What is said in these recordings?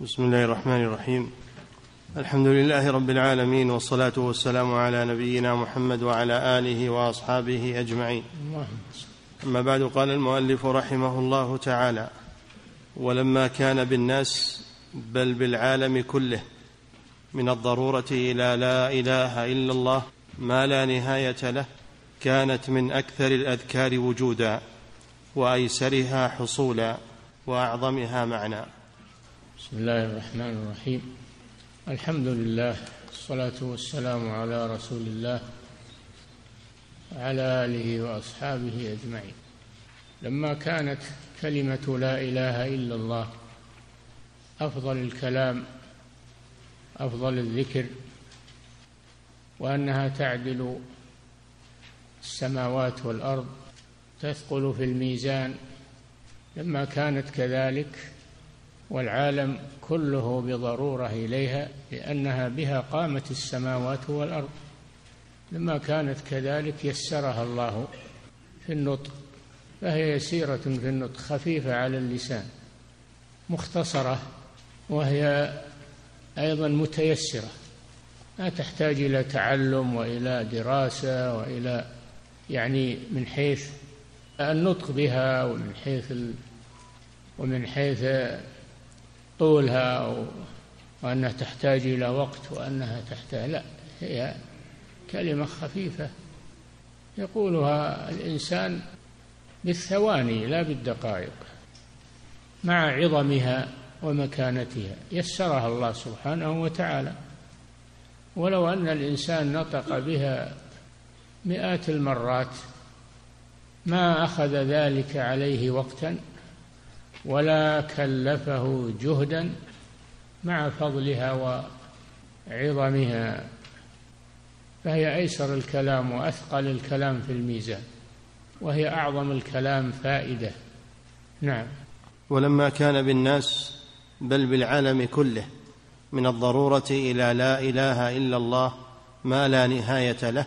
بسم الله الرحمن الرحيم. الحمد لله رب العالمين والصلاة والسلام على نبينا محمد وعلى آله وأصحابه أجمعين. أما بعد قال المؤلف رحمه الله تعالى ولما كان بالناس بل بالعالم كله من الضرورة إلى لا إله إلا الله ما لا نهاية له كانت من أكثر الأذكار وجودا وأيسرها حصولا وأعظمها معنى. بسم الله الرحمن الرحيم. الحمد لله والصلاة والسلام على رسول الله وعلى آله وأصحابه أجمعين. لما كانت كلمة لا إله إلا الله أفضل الكلام أفضل الذكر وأنها تعدل السماوات والأرض تثقل في الميزان لما كانت كذلك والعالم كله بضرورة إليها لأنها بها قامت السماوات والأرض. لما كانت كذلك يسرها الله في النطق فهي يسيرة في النطق خفيفة على اللسان مختصرة وهي أيضا متيسرة. لا تحتاج إلى تعلم وإلى دراسة وإلى يعني من حيث النطق بها ومن حيث ومن حيث طولها وأنها تحتاج إلى وقت وأنها تحتاج لا هي كلمة خفيفة. يقولها الإنسان بالثواني لا بالدقائق مع عظمها ومكانتها. يسرها الله سبحانه وتعالى. ولو أن الإنسان نطق بها مئات المرات ما أخذ ذلك عليه وقتا. ولا كلفه جهدا مع فضلها وعظمها. فهي أيسر الكلام وأثقل الكلام في الميزان وهي أعظم الكلام فائدة. نعم. ولما كان بالناس بل بالعالم كله من الضرورة إلى لا إله إلا الله ما لا نهاية له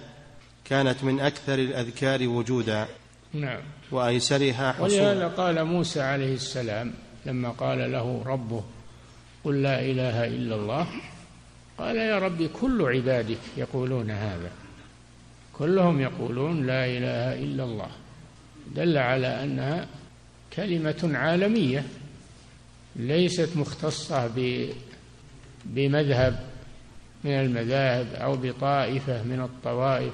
كانت من أكثر الأذكار وجودا. نعم. وأيسرها حصولا ولهذا قال موسى عليه السلام لما قال له ربه قل لا إله إلا الله قال يا ربي كل عبادك يقولون هذا. كلهم يقولون لا إله إلا الله. دل على أنها كلمة عالمية ليست مختصة بمذهب من المذاهب أو بطائفة من الطوائف.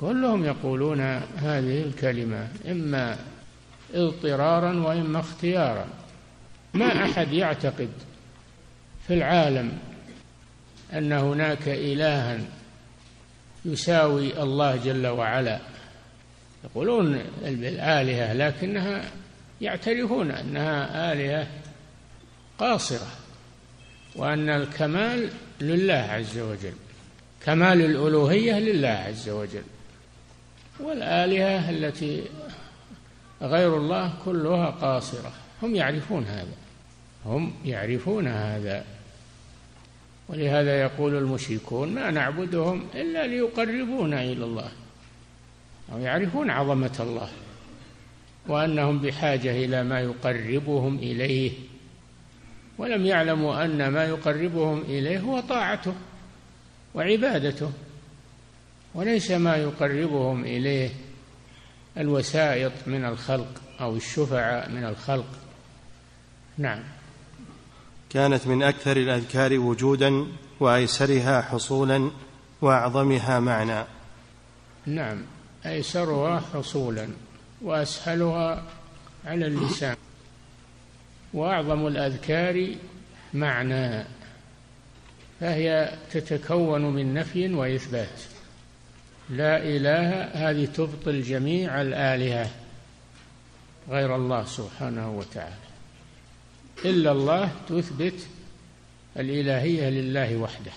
كلهم يقولون هذه الكلمة إما اضطرارا وإما اختيارا. ما أحد يعتقد في العالم أن هناك إلها يساوي الله جل وعلا. يقولون بالآلهة لكنها يعترفون أنها آلهة قاصرة وأن الكمال لله عز وجل كمال الألوهية لله عز وجل. والآلهة التي غير الله كلها قاصرة. هم يعرفون هذا. هم يعرفون هذا. ولهذا يقول المشركون ما نعبدهم إلا ليقربونا إلى الله. أو يعرفون عظمة الله. وأنهم بحاجة إلى ما يقربهم إليه. ولم يعلموا أن ما يقربهم إليه هو طاعته وعبادته. وليس ما يقربهم إليه الوسائط من الخلق أو الشفعاء من الخلق. نعم. كانت من أكثر الأذكار وجودا وأيسرها حصولا وأعظمها معنى. نعم. أيسرها حصولا وأسهلها على اللسان. وأعظم الأذكار معنى فهي تتكون من نفي وإثبات. لا إله هذه تبطل جميع الآلهة غير الله سبحانه وتعالى. إلا الله تثبت الإلهية لله وحده.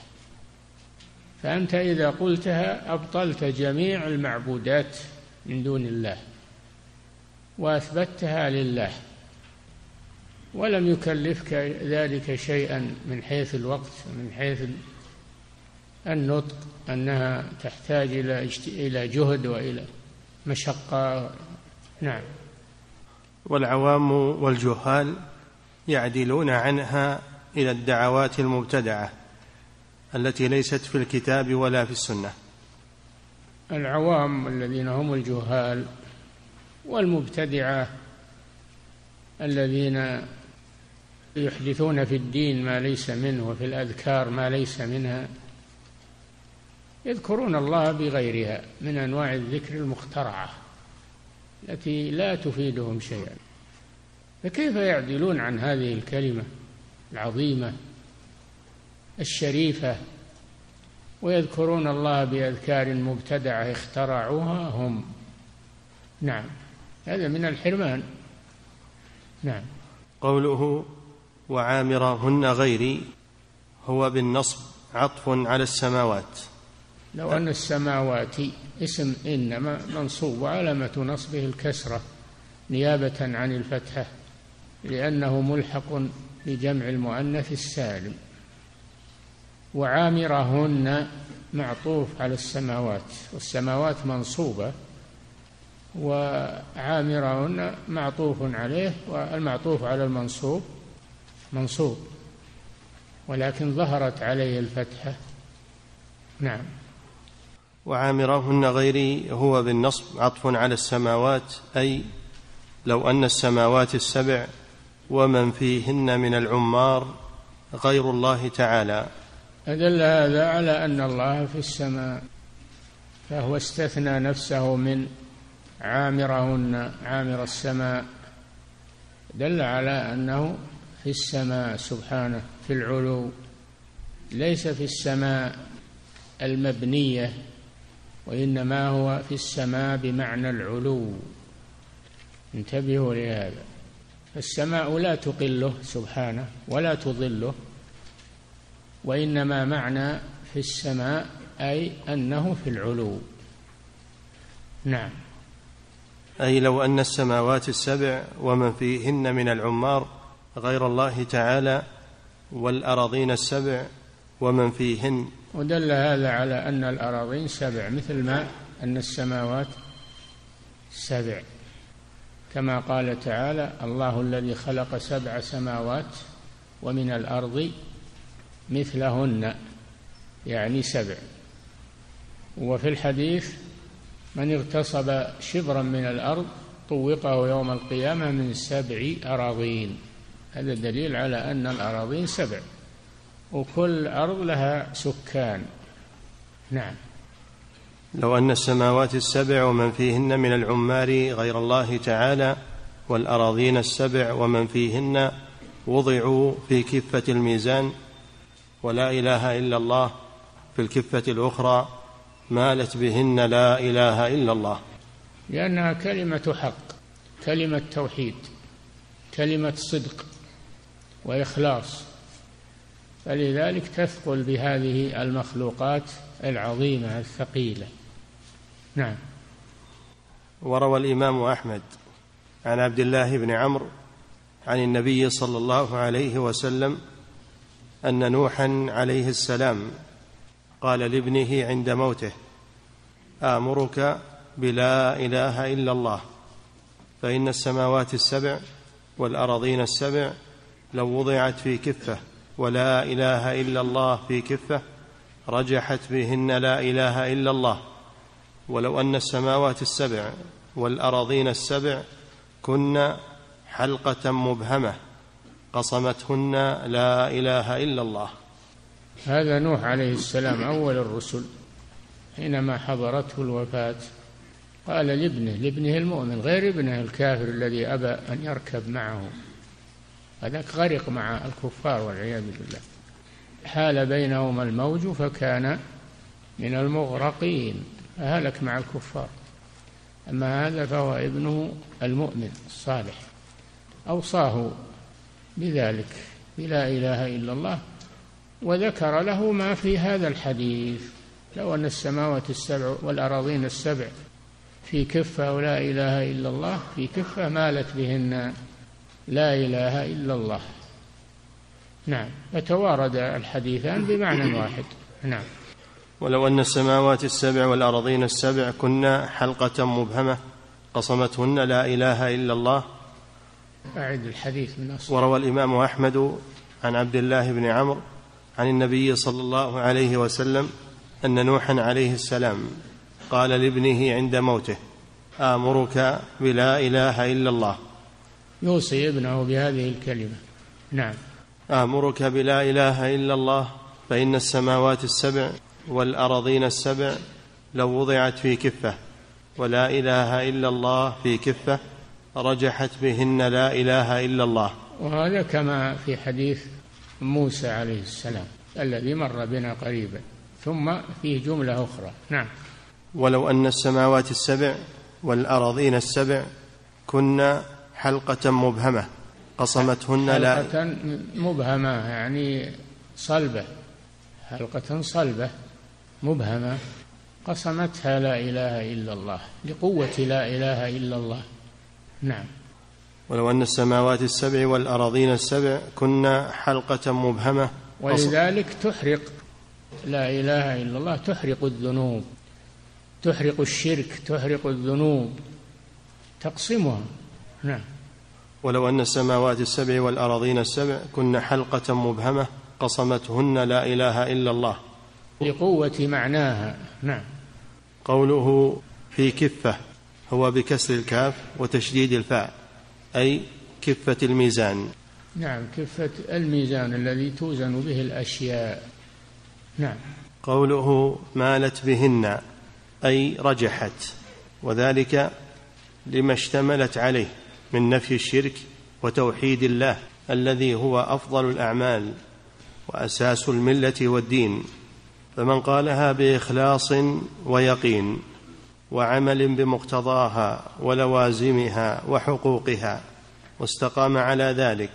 فأنت إذا قلتها أبطلت جميع المعبودات من دون الله وأثبتها لله ولم يكلفك ذلك شيئا من حيث الوقت ومن حيث النطق أنها تحتاج إلى إلى جهد وإلى مشقة. نعم. والعوام والجهال يعدلون عنها إلى الدعوات المبتدعة التي ليست في الكتاب ولا في السنة. العوام الذين هم الجهال والمبتدعة الذين يحدثون في الدين ما ليس منه وفي الأذكار ما ليس منها يذكرون الله بغيرها من أنواع الذكر المخترعة التي لا تفيدهم شيئا. فكيف يعدلون عن هذه الكلمة العظيمة الشريفة؟ ويذكرون الله بأذكار مبتدعة اخترعوها هم. نعم. هذا من الحرمان. نعم. قوله وعامرهن غيري هو بالنصب عطف على السماوات. لو أن السماوات اسم إنما منصوب وعلامة نصبه الكسرة نيابة عن الفتحة لأنه ملحق بجمع المؤنث السالم. وعامرهن معطوف على السماوات والسماوات منصوبة وعامرهن معطوف عليه والمعطوف على المنصوب منصوب ولكن ظهرت عليه الفتحة. نعم. وعامرهن غيري هو بالنصب عطف على السماوات أي لو أن السماوات السبع ومن فيهن من العمار غير الله تعالى. أدل هذا على أن الله في السماء فهو استثنى نفسه من عامرهن عامر السماء. دل على أنه في السماء سبحانه في العلو ليس في السماء المبنية. وإنما هو في السماء بمعنى العلو. انتبهوا لهذا. السماء لا تقله سبحانه ولا تظله وإنما معنى في السماء أي أنه في العلو. نعم. أي لو أن السماوات السبع ومن فيهن من العمار غير الله تعالى والأراضين السبع ومن فيهن ودل هذا على أن الأراضين سبع مثل ما أن السماوات سبع. كما قال تعالى الله الذي خلق سبع سماوات ومن الأرض مثلهن. يعني سبع. وفي الحديث من اغتصب شبرا من الأرض طوقه يوم القيامة من سبع أراضين. هذا دليل على أن الأراضين سبع. وكل أرض لها سكان. نعم. لو أن السماوات السبع ومن فيهن من العمار غير الله تعالى والأراضين السبع ومن فيهن وضعوا في كفة الميزان ولا إله إلا الله في الكفة الأخرى مالت بهن لا إله إلا الله. لأنها كلمة حق كلمة توحيد كلمة صدق وإخلاص. فلذلك تثقل بهذه المخلوقات العظيمة الثقيلة. نعم. وروى الإمام أحمد عن عبد الله بن عمرو عن النبي صلى الله عليه وسلم أن نوحا عليه السلام قال لابنه عند موته آمرك بلا إله إلا الله فإن السماوات السبع والأراضين السبع لو وضعت في كفة ولا اله الا الله في كفه رجحت بهن لا اله الا الله ولو ان السماوات السبع والارضين السبع كن حلقه مبهمه قصمتهن لا اله الا الله. هذا نوح عليه السلام أول الرسل حينما حضرته الوفاة. قال لابنه لابنه المؤمن غير ابنه الكافر الذي أبى أن يركب معه. هذاك غرق مع الكفار والعياذ بالله. حال بينهما الموج فكان من المغرقين. فهلك مع الكفار. أما هذا فهو ابنه المؤمن الصالح. أوصاه بذلك بلا إله إلا الله وذكر له ما في هذا الحديث. لو أن السماوات السبع والأراضين السبع في كفة ولا إله إلا الله في كفة مالت بهن. لا إله إلا الله. نعم. يتوارد الحديثان بمعنى واحد. نعم. ولو أن السماوات السبع والأرضين السبع كنا حلقة مبهمة قصمتهن لا إله إلا الله. أعد الحديث من أصل. وروى الإمام أحمد عن عبد الله بن عمرو عن النبي صلى الله عليه وسلم أن نوحا عليه السلام قال لابنه عند موته آمرك بلا إله إلا الله. يوصي ابنه بهذه الكلمة. نعم. آمرك بلا إله إلا الله فإن السماوات السبع والارضين السبع لو وضعت في كفة ولا إله إلا الله في كفة رجحت بهن لا إله إلا الله. وهذا كما في حديث موسى عليه السلام الذي مر بنا قريبا ثم فيه جملة أخرى. نعم. ولو أن السماوات السبع والارضين السبع كن حلقة مبهمة. قصمتهن لا حلقة مبهمة يعني صلبة. حلقة صلبة مبهمة. قسمتها لا إله إلا الله لقوة لا إله إلا الله. نعم. ولو أن السماوات السبع والأراضين السبع كن حلقة مبهمة. ولذلك تحرق. لا إله إلا الله تحرق الذنوب تحرق الشرك تحرق الذنوب. تقسمها نعم. ولو أن السماوات السبع والأراضين السبع كن حلقة مبهمة قصمتهن لا إله إلا الله. لقوة معناها. نعم. قوله في كفة هو بكسر الكاف وتشديد الفاء أي كفة الميزان. نعم كفة الميزان الذي توزن به الأشياء. نعم. قوله مالت بهن أي رجحت وذلك لما اشتملت عليه. من نفي الشرك وتوحيد الله الذي هو أفضل الأعمال وأساس الملة والدين. فمن قالها بإخلاص ويقين وعمل بمقتضاها ولوازمها وحقوقها واستقام على ذلك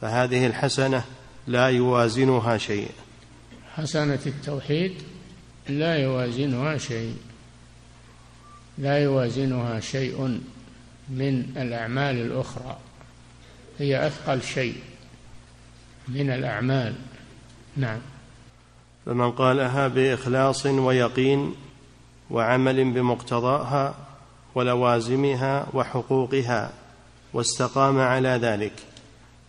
فهذه الحسنة لا يوازنها شيء. حسنة التوحيد لا يوازنها شيء. لا يوازنها شيء. من الأعمال الأخرى. هي أثقل شيء من الأعمال. نعم. فمن قالها بإخلاص ويقين وعمل بمقتضاها ولوازمها وحقوقها واستقام على ذلك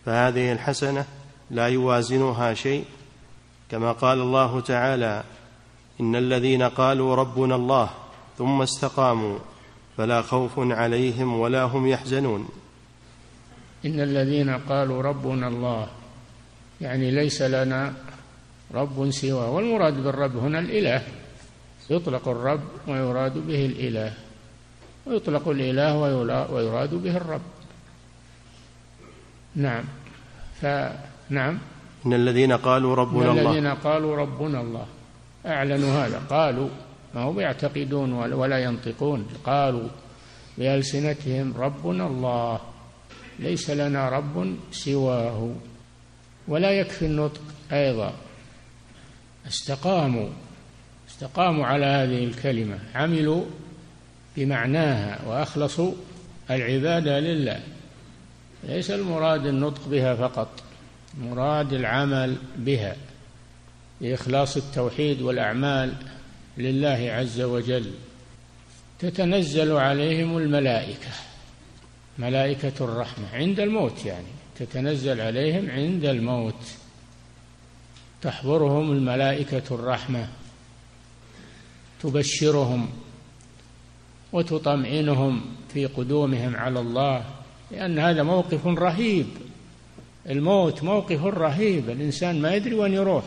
فهذه الحسنة لا يوازنها شيء. كما قال الله تعالى إن الذين قالوا ربنا الله ثم استقاموا فلا خوف عليهم ولا هم يحزنون. إن الذين قالوا ربنا الله يعني ليس لنا رب سواه والمراد بالرب هنا الإله. يطلق الرب ويراد به الإله ويطلق الإله ويراد به الرب. نعم. فنعم إن الذين قالوا ربنا الله. الذين قالوا ربنا الله اعلنوا هذا. قالوا ما هم يعتقدون ولا ينطقون. قالوا بألسنتهم ربنا الله ليس لنا رب سواه. ولا يكفي النطق أيضا. استقاموا استقاموا على هذه الكلمة عملوا بمعناها وأخلصوا العبادة لله. ليس المراد النطق بها فقط مراد العمل بها لإخلاص التوحيد والأعمال لله عز وجل تتنزل عليهم الملائكة ملائكة الرحمة عند الموت يعني تتنزل عليهم عند الموت تحضرهم الملائكة الرحمة تبشرهم وتطمئنهم في قدومهم على الله لأن هذا موقف رهيب الموت موقف رهيب الإنسان ما يدري وين يروح.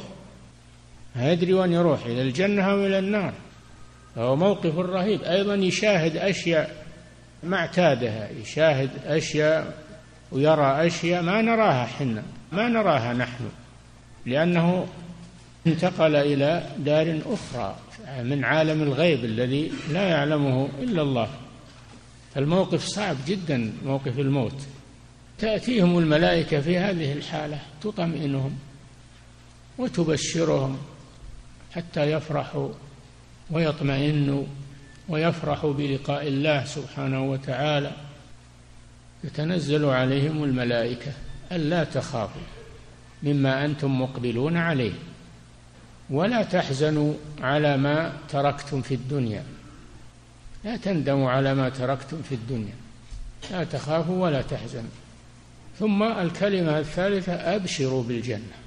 ما يدري وين يروح إلى الجنة أو إلى النار. فهو موقف رهيب. أيضا يشاهد أشياء ما اعتادها يشاهد أشياء ويرى أشياء ما نراها حنا ما نراها نحن لأنه انتقل إلى دار أخرى من عالم الغيب الذي لا يعلمه إلا الله. فالموقف صعب جدا موقف الموت. تأتيهم الملائكة في هذه الحالة تطمئنهم وتبشرهم. حتى يفرحوا ويطمئنوا ويفرحوا بلقاء الله سبحانه وتعالى. تتنزل عليهم الملائكة ألا تخافوا مما أنتم مقبلون عليه. ولا تحزنوا على ما تركتم في الدنيا. لا تندموا على ما تركتم في الدنيا. لا تخافوا ولا تحزنوا. ثم الكلمة الثالثة أبشروا بالجنة.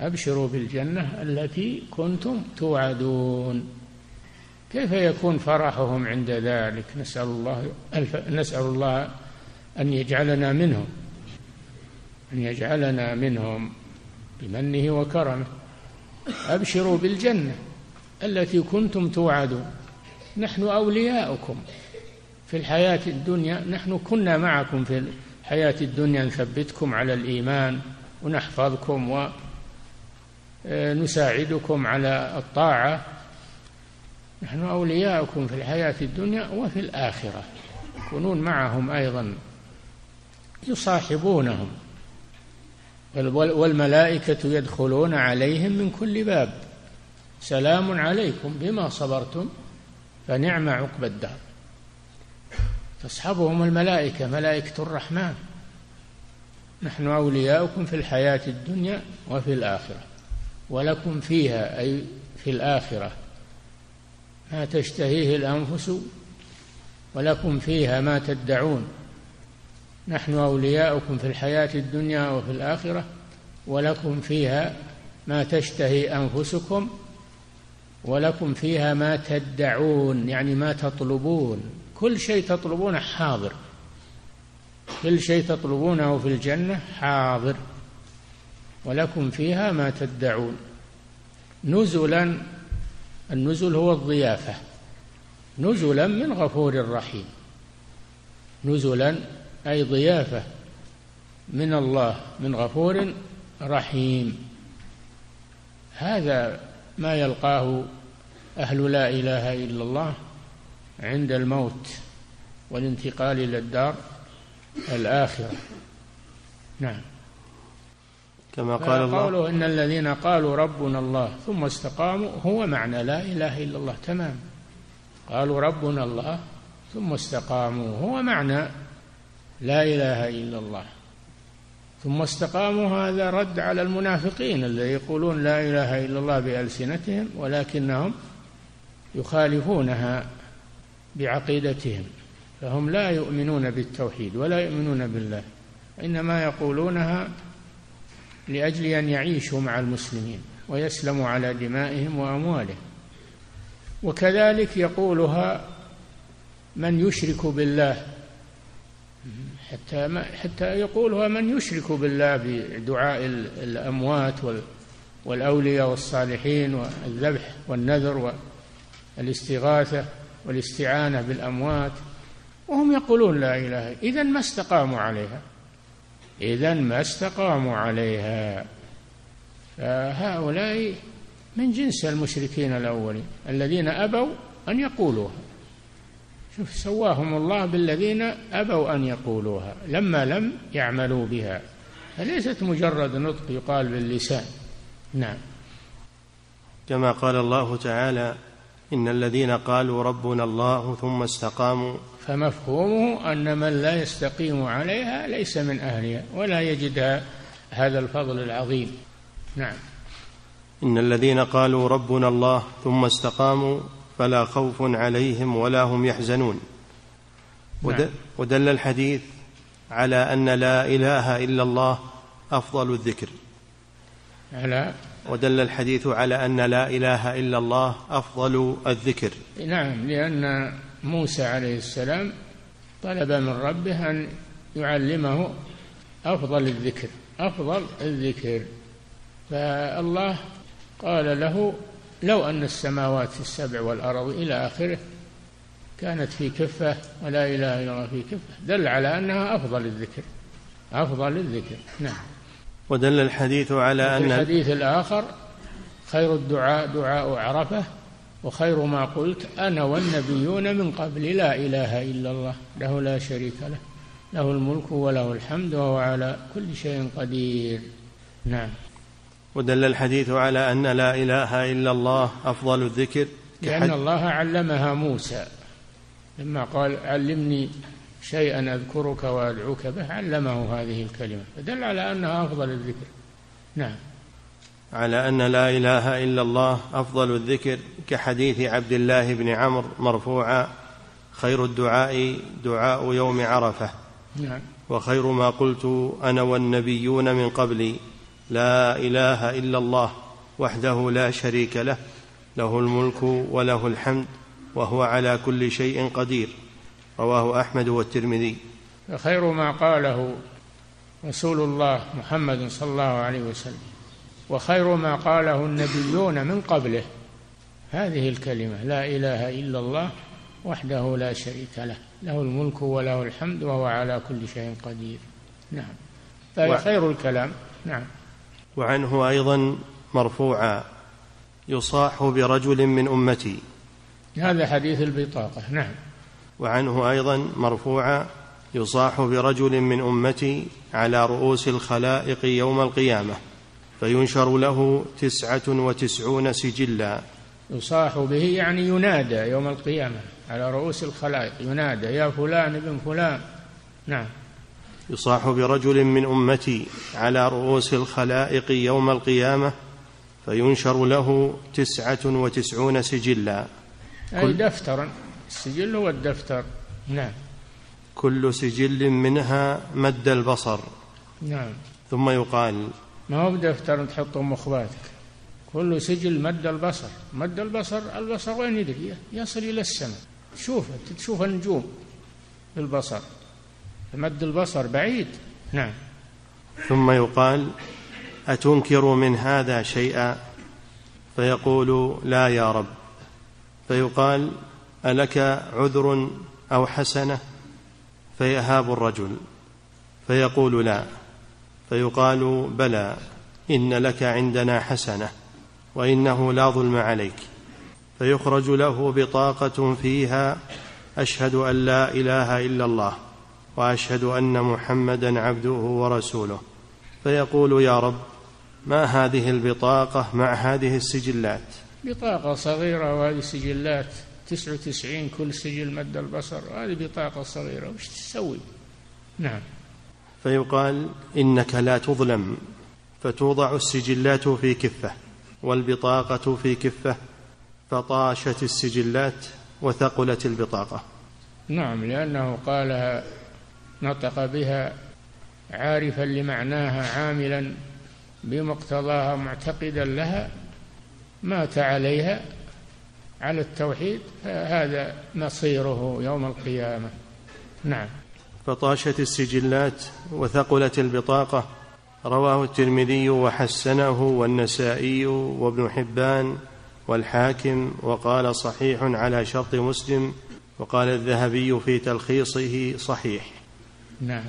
أبشروا بالجنة التي كنتم توعدون. كيف يكون فرحهم عند ذلك؟ نسأل الله نسأل الله أن يجعلنا منهم أن يجعلنا منهم بمنه وكرمه. أبشروا بالجنة التي كنتم توعدون. نحن أولياؤكم في الحياة الدنيا نحن كنا معكم في الحياة الدنيا نثبتكم على الإيمان ونحفظكم ونساعدكم على الطاعة. نحن أولياؤكم في الحياة الدنيا وفي الآخرة. يكونون معهم أيضا يصاحبونهم. والملائكة يدخلون عليهم من كل باب. سلام عليكم بما صبرتم فنعم عقب الدار تصحبهم الملائكة ملائكة الرحمن. نحن أولياؤكم في الحياة الدنيا وفي الآخرة. ولكم فيها أي في الآخرة. ما تشتهيه الأنفس ولكم فيها ما تدعون. نحن أولياؤكم في الحياة الدنيا وفي الآخرة ولكم فيها ما تشتهي أنفسكم ولكم فيها ما تدعون يعني ما تطلبون. كل شيء تطلبونه حاضر. كل شيء تطلبونه في الجنة حاضر. ولكم فيها ما تدعون. نزلا النزل هو الضيافة. نزلا من غفور رحيم. نزلا أي ضيافة من الله من غفور رحيم. هذا ما يلقاه أهل لا إله إلا الله عند الموت والانتقال إلى الدار الآخرة. نعم. كما قال الله. قوله إن الذين قالوا ربنا الله ثم استقاموا هو معنى لا إله إلا الله. تمام. قالوا ربنا الله ثم استقاموا هو معنى لا إله إلا الله. ثم استقاموا هذا رد على المنافقين الذي يقولون لا إله إلا الله بألسنتهم ولكنهم يخالفونها بعقيدتهم. فهم لا يؤمنون بالتوحيد ولا يؤمنون بالله. إنما يقولونها لأجل أن يعيشوا مع المسلمين ويسلموا على دمائهم وأموالهم. وكذلك يقولها من يشرك بالله. حتى ما حتى يقولها من يشرك بالله بدعاء الأموات والأولياء والصالحين والذبح والنذر والاستغاثة والاستعانة بالأموات. وهم يقولون لا إله إذا ما استقاموا عليها؟ إذا ما استقاموا عليها. فهؤلاء من جنس المشركين الأولين الذين أبوا أن يقولوها. شوف سواهم الله بالذين أبوا أن يقولوها لما لم يعملوا بها. فليست مجرد نطق يقال باللسان. نعم. كما قال الله تعالى إن الذين قالوا ربنا الله ثم استقاموا فمفهومه أن من لا يستقيم عليها ليس من أهلها ولا يجد هذا الفضل العظيم. نعم. إن الذين قالوا ربنا الله ثم استقاموا فلا خوف عليهم ولا هم يحزنون. نعم. ودل الحديث على أن لا إله إلا الله أفضل الذكر. على ودل الحديث على أن لا إله إلا الله أفضل الذكر. نعم لأن موسى عليه السلام طلب من ربه أن يعلمه أفضل الذكر أفضل الذكر. فالله قال له لو أن السماوات السبع والأرض إلى آخره كانت في كفة ولا إله إلا الله في كفة دل على أنها أفضل الذكر أفضل الذكر. نعم. ودل الحديث على أن الحديث الآخر خير الدعاء دعاء عرفة وخير ما قلت أنا والنبيون من قبل لا إله إلا الله له لا شريك له له الملك وله الحمد وهو على كل شيء قدير. نعم. ودل الحديث على أن لا إله إلا الله أفضل الذكر لأن الله علمها موسى. لما قال علمني شيئا أذكرك وأدعوك به علمه هذه الكلمة. فدل على أنها أفضل الذكر. نعم. على أن لا إله إلا الله أفضل الذكر كحديث عبد الله بن عمرو مرفوعا خير الدعاء دعاء يوم عرفة. نعم. وخير ما قلت أنا والنبيون من قبلي لا إله إلا الله وحده لا شريك له له الملك وله الحمد وهو على كل شيء قدير. رواه أحمد والترمذي. خير ما قاله رسول الله محمد صلى الله عليه وسلم وخير ما قاله النبيون من قبله. هذه الكلمة لا إله إلا الله وحده لا شريك له له الملك وله الحمد وهو على كل شيء قدير. نعم. فهي خير الكلام. نعم. وعنه أيضا مرفوعا يصاح برجل من أمتي. هذا حديث البطاقة. نعم. وعنه أيضا مرفوعا يصاح برجل من أمتي على رؤوس الخلائق يوم القيامة فينشر له تسعة وتسعون سجلا. يصاح به يعني ينادى يوم القيامة على رؤوس الخلائق ينادى يا فلان ابن فلان. نعم. يصاح برجل من أمتي على رؤوس الخلائق يوم القيامة فينشر له تسعة وتسعون سجلا. أي دفترا. السجل هو الدفتر. نعم. كل سجل منها مد البصر. نعم. ثم يقال ما هو بدفتر تحطه مخباتك. كل سجل مد البصر. مد البصر البصر وين يدري؟ يصل إلى السماء. تشوف تشوف النجوم بالبصر مد البصر بعيد. نعم. ثم يقال أتنكر من هذا شيئا؟ فيقول لا يا رب. فيقال ألك عذر أو حسنة؟ فيهاب الرجل فيقول لا فيقال بلى إن لك عندنا حسنة وإنه لا ظلم عليك. فيخرج له بطاقة فيها أشهد أن لا إله إلا الله وأشهد أن محمدا عبده ورسوله. فيقول يا رب ما هذه البطاقة مع هذه السجلات؟ بطاقة صغيرة وهذه سجلات تسعة وتسعين كل سجل مد البصر هذه بطاقة صغيرة وش تسوي؟ نعم. فيقال إنك لا تظلم فتوضع السجلات في كفة والبطاقة في كفة فطاشت السجلات وثقلت البطاقة. نعم لأنه قالها نطق بها عارفا لمعناها عاملا بمقتضاها معتقدا لها مات عليها على التوحيد فهذا مصيره يوم القيامة. نعم. فطاشت السجلات وثقلت البطاقة. رواه الترمذي وحسنه والنسائي وابن حبان والحاكم وقال صحيح على شرط مسلم وقال الذهبي في تلخيصه صحيح. نعم.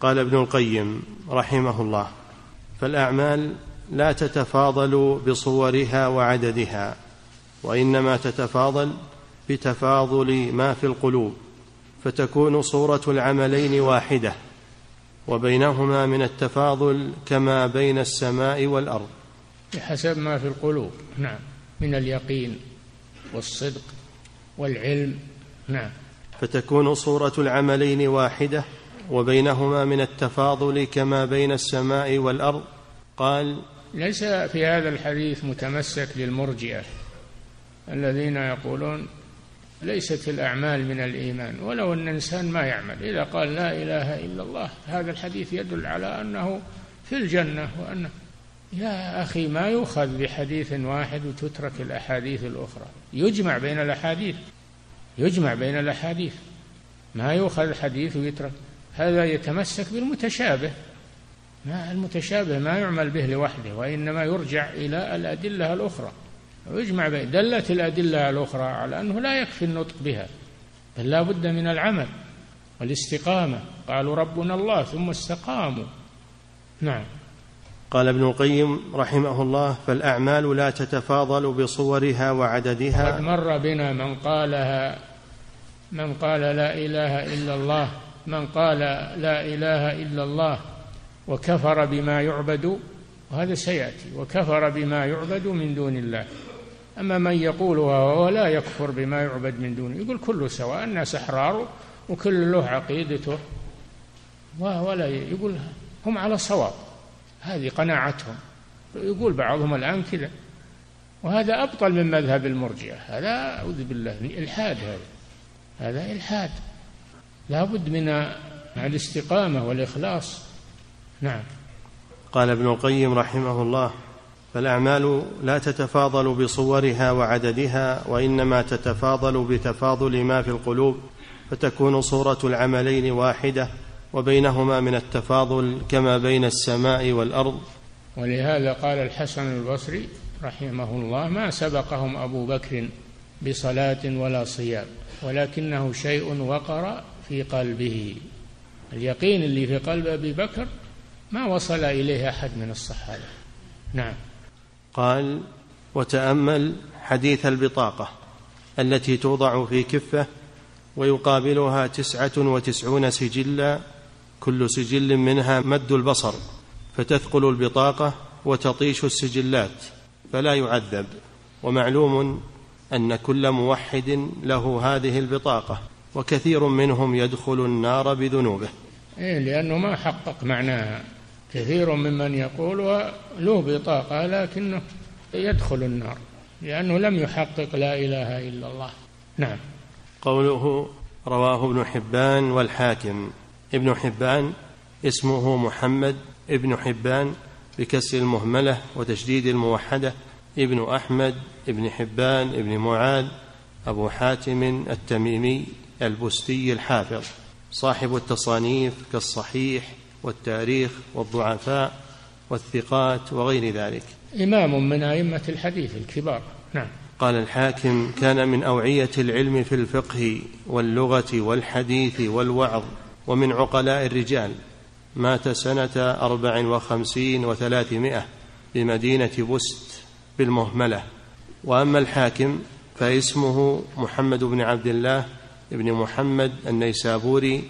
قال ابن القيم رحمه الله فالأعمال لا تتفاضل بصورها وعددها وإنما تتفاضل بتفاضل ما في القلوب فتكون صورة العملين واحدة وبينهما من التفاضل كما بين السماء والأرض. بحسب ما في القلوب نعم. من اليقين والصدق والعلم نعم. فتكون صورة العملين واحدة وبينهما من التفاضل كما بين السماء والأرض. قال ليس في هذا الحديث متمسك للمرجئه الذين يقولون ليست الأعمال من الإيمان ولو أن الإنسان ما يعمل إذا قال لا إله إلا الله هذا الحديث يدل على أنه في الجنة وأنه يا أخي ما يؤخذ بحديث واحد وتترك الأحاديث الأخرى يجمع بين الأحاديث يجمع بين الأحاديث ما يؤخذ حديث ويترك هذا يتمسك بالمتشابه ما المتشابه ما يعمل به لوحده وإنما يرجع إلى الأدلة الأخرى. ويجمع بين دلت الأدلة الأخرى على أنه لا يكفي النطق بها بل لا بد من العمل والاستقامة. قالوا ربنا الله ثم استقاموا. نعم. قال ابن القيم رحمه الله فالأعمال لا تتفاضل بصورها وعددها. قد مر بنا من قالها من قال لا إله إلا الله من قال لا إله إلا الله وكفر بما يعبد وهذا سيأتي وكفر بما يعبد من دون الله. أما من يقولها وهو لا يكفر بما يعبد من دونه يقول كله سواء الناس أحرار وكل له عقيدته. ولا يقول هم على صواب. هذه قناعتهم. يقول بعضهم الآن كذا. وهذا أبطل من مذهب المرجئة. هذا أعوذ بالله إلحاد هذا. هذا إلحاد. لا بد من الاستقامة والإخلاص. نعم. قال ابن القيم رحمه الله فالأعمال لا تتفاضل بصورها وعددها وإنما تتفاضل بتفاضل ما في القلوب فتكون صورة العملين واحدة وبينهما من التفاضل كما بين السماء والأرض. ولهذا قال الحسن البصري رحمه الله ما سبقهم أبو بكر بصلاة ولا صيام ولكنه شيء وقر في قلبه. اليقين اللي في قلب أبي بكر ما وصل إليه أحد من الصحابة. نعم. قال وتأمل حديث البطاقة التي توضع في كفة ويقابلها تسعة وتسعون سجلا كل سجل منها مد البصر فتثقل البطاقة وتطيش السجلات فلا يعذب. ومعلوم أن كل موحد له هذه البطاقة وكثير منهم يدخل النار بذنوبه. إيه لأنه ما حقق معناها. كثير ممن يقول له بطاقة لكنه يدخل النار لأنه لم يحقق لا إله إلا الله. نعم. قوله رواه ابن حبان والحاكم. ابن حبان اسمه محمد ابن حبان بكسر المهملة وتشديد الموحدة. ابن أحمد ابن حبان ابن معاذ. أبو حاتم التميمي البستي الحافظ. صاحب التصانيف كالصحيح والتاريخ والضعفاء والثقات وغير ذلك. إمام من أئمة الحديث الكبار. نعم. قال الحاكم كان من أوعية العلم في الفقه واللغة والحديث والوعظ ومن عقلاء الرجال. مات سنة أربع وخمسين وثلاثمائة بمدينة بست بالمهملة. وأما الحاكم فاسمه محمد بن عبد الله بن محمد النيسابوري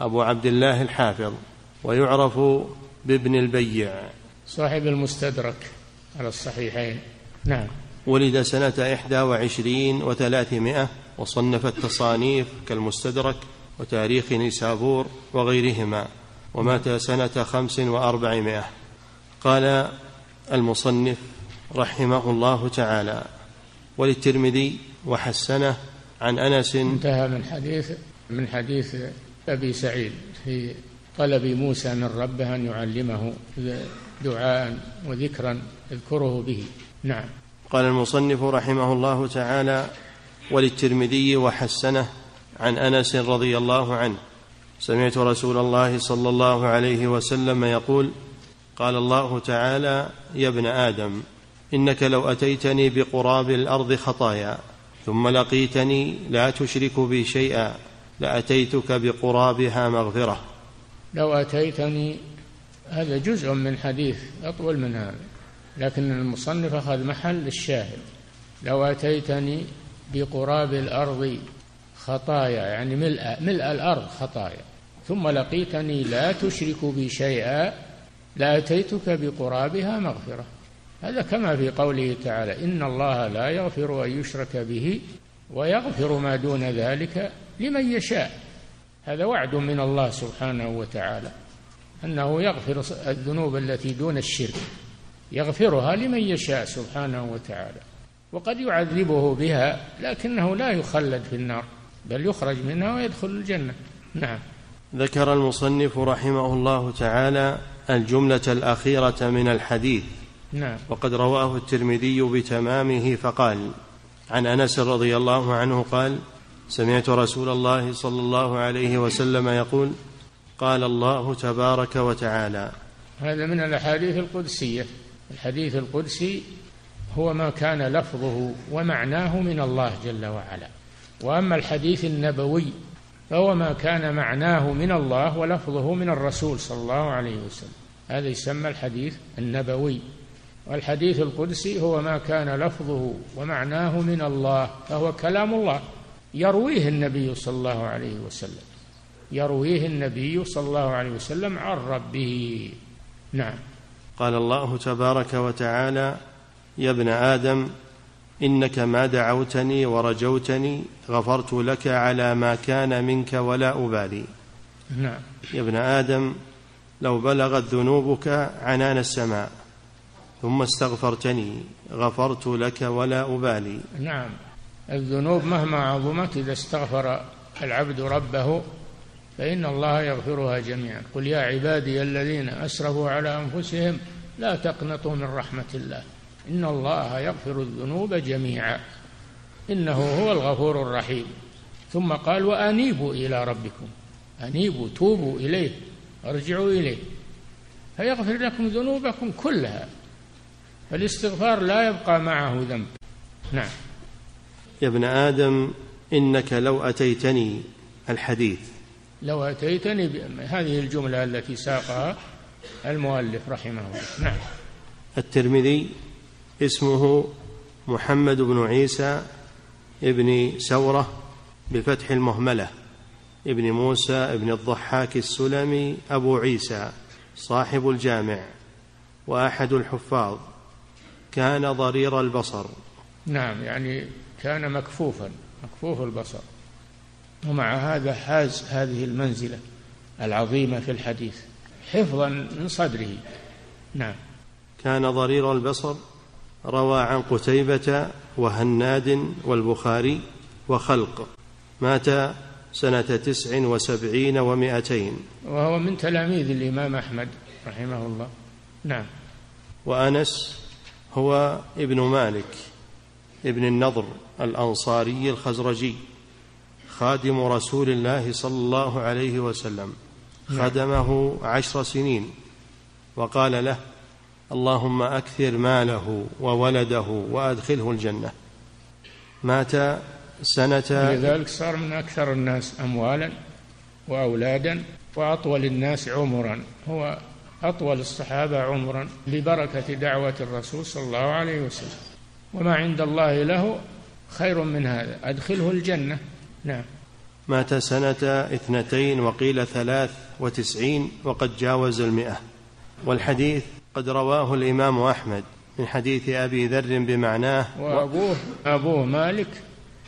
أبو عبد الله الحافظ. ويعرف بابن البيع. صاحب المستدرك على الصحيحين. نعم. ولد سنة إحدى وعشرين وثلاثمائة وصنف التصانيف كالمستدرك وتاريخ نيسابور وغيرهما ومات سنة خمس وأربعمائة. قال المصنف رحمه الله تعالى وللترمذي وحسنه عن أنس. انتهى من حديث من حديث أبي سعيد في طلب موسى من ربه أن يعلمه دعاء وذكرا يذكره به. نعم. قال المصنف رحمه الله تعالى وللترمذي وحسنه عن أنس رضي الله عنه. سمعت رسول الله صلى الله عليه وسلم يقول قال الله تعالى يا ابن آدم إنك لو أتيتني بقراب الأرض خطايا ثم لقيتني لا تشرك بي شيئا لأتيتك بقرابها مغفرة. لو أتيتني هذا جزء من حديث أطول من هذا لكن المصنف أخذ محل الشاهد. لو أتيتني بقراب الأرض خطايا يعني ملء ملء الأرض خطايا ثم لقيتني لا تشرك بي شيئا لاتيتك بقرابها مغفرة. هذا كما في قوله تعالى إن الله لا يغفر أن يشرك به ويغفر ما دون ذلك لمن يشاء. هذا وعد من الله سبحانه وتعالى أنه يغفر الذنوب التي دون الشرك يغفرها لمن يشاء سبحانه وتعالى وقد يعذبه بها لكنه لا يخلد في النار بل يخرج منها ويدخل الجنة. نعم. ذكر المصنف رحمه الله تعالى الجملة الأخيرة من الحديث. نعم. وقد رواه الترمذي بتمامه فقال عن أنس رضي الله عنه قال سمعت رسول الله صلى الله عليه وسلم يقول قال الله تبارك وتعالى. هذا من الأحاديث القدسية. الحديث القدسي هو ما كان لفظه ومعناه من الله جل وعلا. وأما الحديث النبوي فهو ما كان معناه من الله ولفظه من الرسول صلى الله عليه وسلم. هذا يسمى الحديث النبوي. والحديث القدسي هو ما كان لفظه ومعناه من الله فهو كلام الله. يرويه النبي صلى الله عليه وسلم. يرويه النبي صلى الله عليه وسلم عن ربه. نعم. قال الله تبارك وتعالى يا ابن آدم إنك ما دعوتني ورجوتني غفرت لك على ما كان منك ولا أبالي. نعم. يا ابن آدم لو بلغت ذنوبك عنان السماء ثم استغفرتني غفرت لك ولا أبالي. نعم. الذنوب مهما عظمت إذا استغفر العبد ربه فإن الله يغفرها جميعا. قل يا عبادي الذين أسرفوا على أنفسهم لا تقنطوا من رحمة الله. إن الله يغفر الذنوب جميعا. إنه هو الغفور الرحيم. ثم قال وأنيبوا إلى ربكم. أنيبوا توبوا إليه أرجعوا إليه. فيغفر لكم ذنوبكم كلها. فالاستغفار لا يبقى معه ذنب. نعم. يا ابن آدم إنك لو أتيتني الحديث. لو أتيتني هذه الجملة التي ساقها المؤلف رحمه الله. نعم. الترمذي اسمه محمد بن عيسى ابن سورة بفتح المهملة ابن موسى ابن الضحاك السلمي أبو عيسى صاحب الجامع وأحد الحفاظ. كان ضرير البصر. نعم يعني كان مكفوفا مكفوف البصر. ومع هذا حاز هذه المنزلة العظيمة في الحديث حفظا من صدره. نعم. كان ضرير البصر روى عن قتيبة وهناد والبخاري وخلق مات سنة تسع وسبعين ومائتين وهو من تلاميذ الإمام أحمد رحمه الله. نعم. وأنس هو ابن مالك. ابن النضر الأنصاري الخزرجي خادم رسول الله صلى الله عليه وسلم نعم. خدمه عشر سنين وقال له اللهم أكثر ماله وولده وأدخله الجنة. مات سنة لذلك صار من أكثر الناس اموالا واولادا وأطول الناس عمرا. هو أطول الصحابة عمرا لبركة دعوة الرسول صلى الله عليه وسلم. وما عند الله له خير من هذا. أدخله الجنة. نعم. مات سنة اثنتين وقيل ثلاث وتسعين وقد جاوز المئة. والحديث قد رواه الإمام أحمد من حديث أبي ذر بمعناه وأبوه أبوه مالك.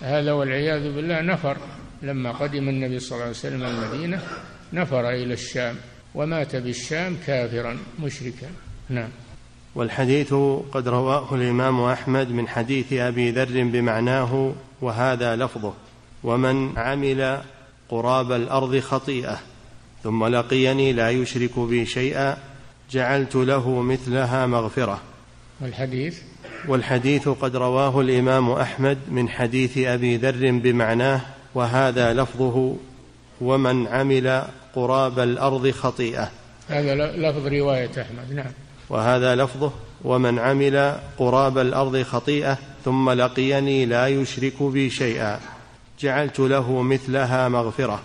هذا والعياذ بالله نفر. لما قدم النبي صلى الله عليه وسلم المدينة نفر إلى الشام. ومات بالشام كافرا مشركا. نعم. والحديث قد رواه الإمام أحمد من حديث أبي ذر بمعناه وهذا لفظه ومن عمل قراب الأرض خطيئة ثم لقيني لا يشرك بي شيئا جعلت له مثلها مغفرة. والحديث؟ والحديث قد رواه الإمام أحمد من حديث أبي ذر بمعناه وهذا لفظه ومن عمل قراب الأرض خطيئة. هذا لفظ رواية أحمد نعم. وهذا لفظه ومن عمل قراب الأرض خطيئة ثم لقيني لا يشرك بي شيئا. جعلت له مثلها مغفرة.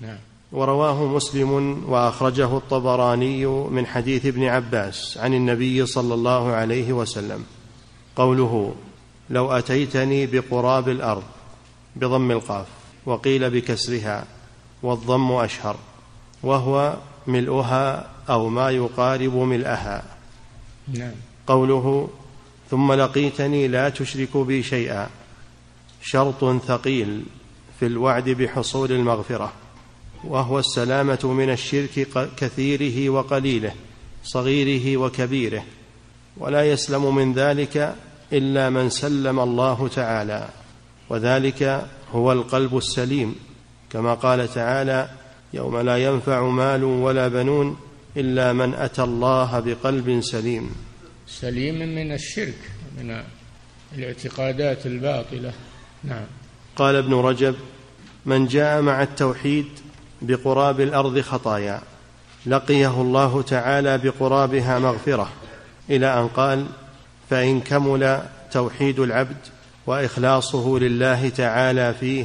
نعم. ورواه مسلم وأخرجه الطبراني من حديث ابن عباس عن النبي صلى الله عليه وسلم. قوله لو أتيتني بقراب الأرض بضم القاف وقيل بكسرها والضم أشهر وهو ملؤها أو ما يقارب ملئها نعم. قوله ثم لقيتني لا تشرك بي شيئا. شرط ثقيل في الوعد بحصول المغفرة وهو السلامة من الشرك كثيره وقليله صغيره وكبيره ولا يسلم من ذلك إلا من سلم الله تعالى وذلك هو القلب السليم. كما قال تعالى يوم لا ينفع مال ولا بنون إلا من أتى الله بقلب سليم. سليم من الشرك من الاعتقادات الباطلة. نعم. قال ابن رجب من جاء مع التوحيد بقراب الأرض خطايا لقيه الله تعالى بقرابها مغفرة. إلى أن قال فإن كمل توحيد العبد وإخلاصه لله تعالى فيه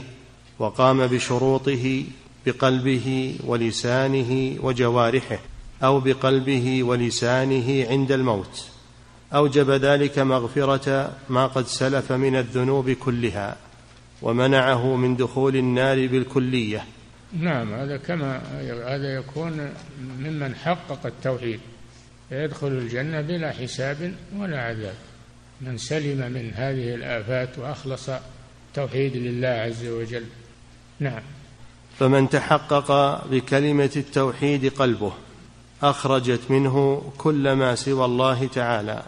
وقام بشروطه بقلبه ولسانه وجوارحه أو بقلبه ولسانه عند الموت أوجب ذلك مغفرة ما قد سلف من الذنوب كلها ومنعه من دخول النار بالكلية. نعم هذا كما هذا يكون ممن حقق التوحيد. يدخل الجنة بلا حساب ولا عذاب. من سلم من هذه الآفات وأخلص توحيد لله عز وجل. نعم. فمن تحقق بكلمة التوحيد قلبه أخرجت منه كل ما سوى الله تعالى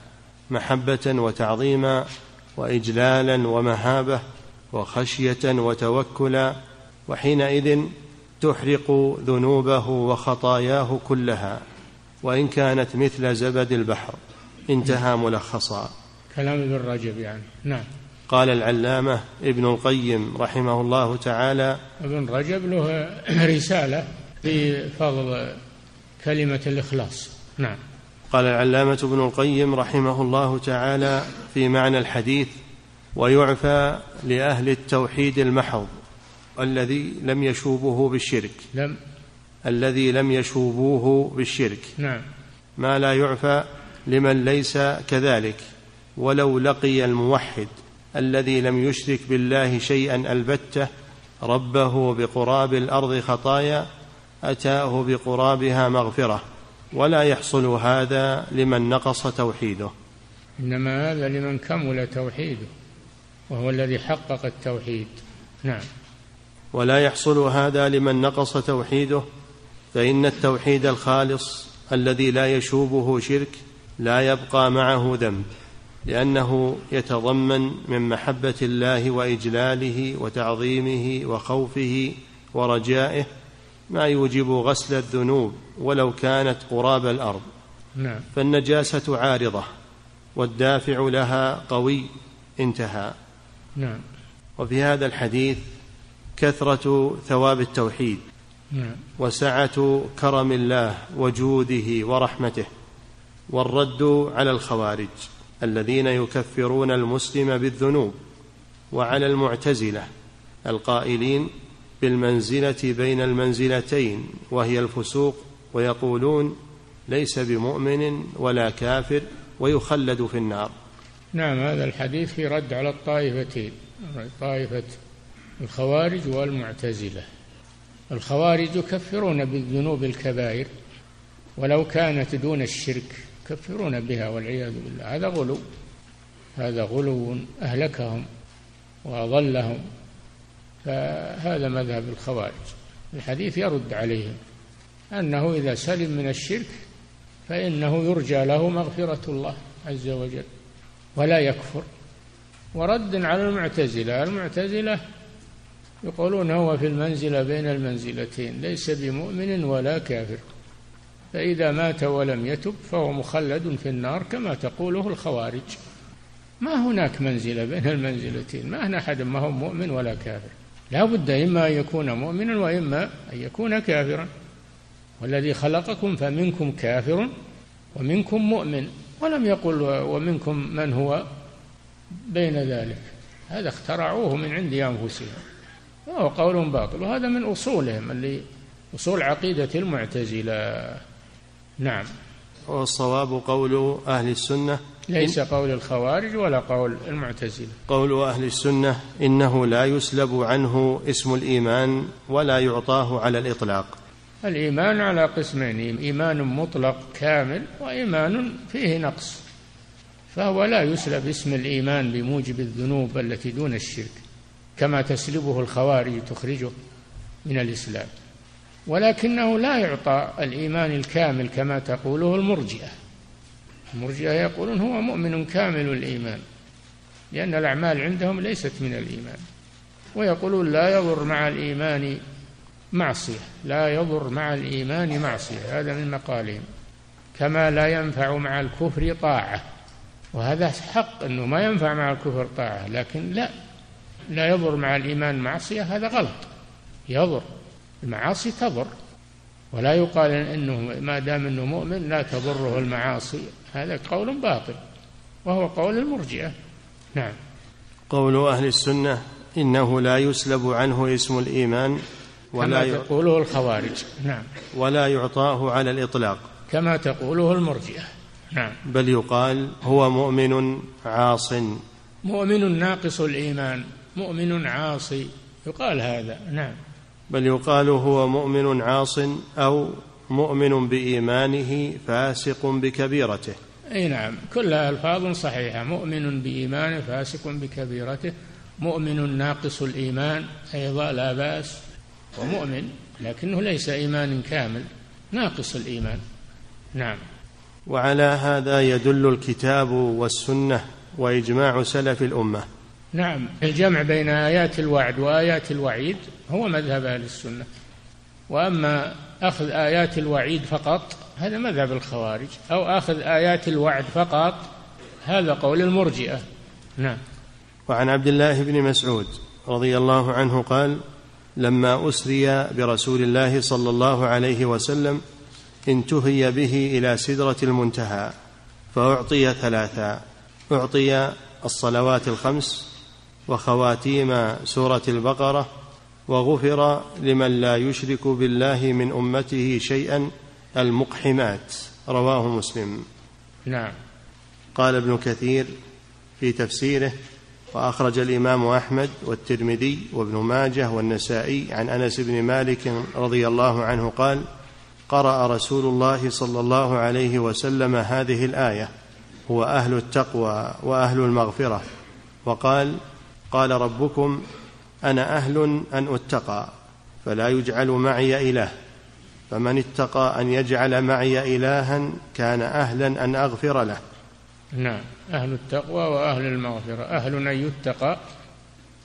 محبة وتعظيما وإجلالا ومهابة وخشية وتوكلا وحينئذ تحرق ذنوبه وخطاياه كلها. وإن كانت مثل زبد البحر انتهى ملخصا. كلام ابن رجب يعني. نعم. قال العلامة ابن القيم رحمه الله تعالى ابن رجب له رسالة في فضل كلمة الإخلاص. نعم. قال العلامة ابن القيم رحمه الله تعالى في معنى الحديث ويعفى لأهل التوحيد المحض الذي لم يشوبه بالشرك. لم الذي لم يشوبوه بالشرك. نعم. ما لا يعفى لمن ليس كذلك ولو لقي الموحد الذي لم يشرك بالله شيئا ألبته ربه بقراب الأرض خطايا أتاه بقرابها مغفرة ولا يحصل هذا لمن نقص توحيده. إنما هذا لمن كمل توحيده وهو الذي حقق التوحيد. نعم. ولا يحصل هذا لمن نقص توحيده فإن التوحيد الخالص الذي لا يشوبه شرك لا يبقى معه ذنب لأنه يتضمن من محبة الله وإجلاله وتعظيمه وخوفه ورجائه ما يوجب غسل الذنوب ولو كانت قراب الأرض. نعم. فالنجاسة عارضة والدافع لها قوي انتهى. نعم. وفي هذا الحديث كثرة ثواب التوحيد. نعم. وسعة كرم الله وجوده ورحمته. والرد على الخوارج الذين يكفرون المسلم بالذنوب وعلى المعتزلة القائلين بالمنزلة بين المنزلتين وهي الفسوق ويقولون ليس بمؤمن ولا كافر ويخلد في النار. نعم هذا الحديث في رد على الطائفتين طائفة الخوارج والمعتزلة. الخوارج يكفرون بالذنوب الكبائر ولو كانت دون الشرك يكفرون بها والعياذ بالله. هذا غلو هذا غلو أهلكهم وأضلهم. فهذا مذهب الخوارج. الحديث يرد عليهم أنه إذا سلم من الشرك فإنه يرجى له مغفرة الله عز وجل ولا يكفر. ورد على المعتزلة المعتزلة يقولون هو في المنزلة بين المنزلتين ليس بمؤمن ولا كافر. فإذا مات ولم يتب فهو مخلد في النار كما تقوله الخوارج. ما هناك منزلة بين المنزلتين ما هنا أحد ما هو مؤمن ولا كافر. لا بد إما أن يكون مؤمنا وإما أن يكون كافرا. والذي خلقكم فمنكم كافر ومنكم مؤمن. ولم يقل ومنكم من هو بين ذلك. هذا اخترعوه من عند أنفسهم. وهو قول باطل. وهذا من أصولهم اللي أصول عقيدة المعتزلة. نعم. والصواب قول أهل السنة ليس قول الخوارج ولا قول المعتزلة. قول أهل السنة إنه لا يسلب عنه اسم الإيمان ولا يعطاه على الإطلاق. الإيمان على قسمين إيمان مطلق كامل وإيمان فيه نقص. فهو لا يسلب اسم الإيمان بموجب الذنوب التي دون الشرك كما تسلبه الخوارج تخرجه من الإسلام. ولكنه لا يعطى الإيمان الكامل كما تقوله المرجئة. المرجئة يقولون هو مؤمن كامل الإيمان لأن الأعمال عندهم ليست من الإيمان ويقولون لا يضر مع الإيمان معصية لا يضر مع الإيمان معصية هذا من مقالهم كما لا ينفع مع الكفر طاعة وهذا حق أنه ما ينفع مع الكفر طاعة لكن لا لا يضر مع الإيمان معصية هذا غلط يضر المعاصي تضر ولا يقال إنه ما دام إنه مؤمن لا تضره المعاصي. هذا قول باطل وهو قول المرجئة. نعم. قول أهل السنة إنه لا يسلب عنه اسم الإيمان ولا كما تقوله الخوارج. نعم. ولا يعطاه على الإطلاق. كما تقوله المرجئة. نعم. بل يقال هو مؤمن عاص. مؤمن ناقص الإيمان مؤمن عاصي يقال هذا. نعم. بل يقال هو مؤمن عاص أو مؤمن بإيمانه فاسق بكبيرته. أي نعم كلها ألفاظ صحيحة. مؤمن بإيمانه فاسق بكبيرته. مؤمن ناقص الإيمان أيضا لا بأس. ومؤمن لكنه ليس ايمان كامل ناقص الإيمان. نعم. وعلى هذا يدل الكتاب والسنة وإجماع سلف الأمة. نعم الجمع بين آيات الوعد وآيات الوعيد هو مذهب أهل السنة. وأما أخذ آيات الوعيد فقط هذا مذهب الخوارج. أو أخذ آيات الوعد فقط هذا قول المرجئة. نعم. وعن عبد الله بن مسعود رضي الله عنه قال لما أسري برسول الله صلى الله عليه وسلم انتهي به إلى سدرة المنتهى فأعطي ثلاثا. أعطي الصلوات الخمس وخواتيم سورة البقرة وغفر لمن لا يشرك بالله من أمته شيئا المقحمات. رواه مسلم. نعم. قال ابن كثير في تفسيره وأخرج الإمام أحمد والترمذي وابن ماجه والنسائي عن أنس بن مالك رضي الله عنه قال قرأ رسول الله صلى الله عليه وسلم هذه الآية هو أهل التقوى وأهل المغفرة. وقال قال ربكم أنا أهل أن أتقى فلا يجعل معي إله. فمن اتقى أن يجعل معي إلها كان أهلا أن أغفر له. نعم أهل التقوى وأهل المغفرة. أهل أن يتقى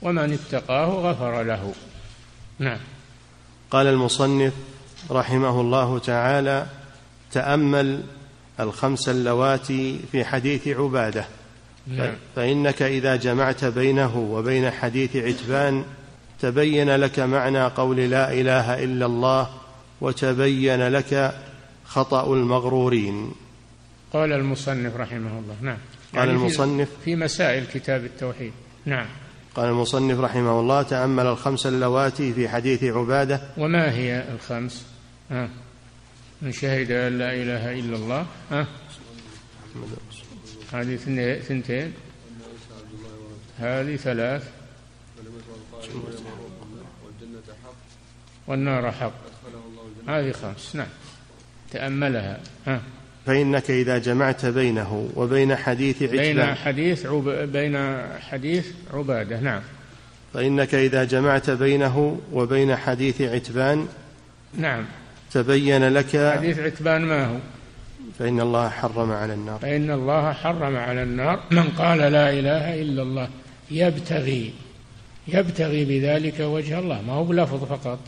ومن اتقاه غفر له. نعم. قال المصنف رحمه الله تعالى تأمل الخمس اللواتي في حديث عبادة. نعم. فإنك إذا جمعت بينه وبين حديث عتبان تبين لك معنى قول لا إله إلا الله وتبين لك خطأ المغرورين. قال المصنف رحمه الله نعم. قال يعني المصنف في مسائل كتاب التوحيد. نعم. قال المصنف رحمه الله تأمل الخمس اللواتي في حديث عبادة. وما هي الخمس؟ ها من شهد أن لا إله إلا الله ها هذه ثنتين. هذه ثلاث. والنار حق. هذه خمس. نعم. تأملها. ها. فإنك إذا جمعت بينه وبين حديث عتبان بين حديث عب... بين حديث عبادة. نعم. فإنك إذا جمعت بينه وبين حديث عتبان. نعم. تبين لك حديث عتبان ما هو؟ فإن الله حرم على النار. فإن الله حرم على النار. من قال لا إله إلا الله يبتغي يبتغي بذلك وجه الله. ما هو بلفظ فقط.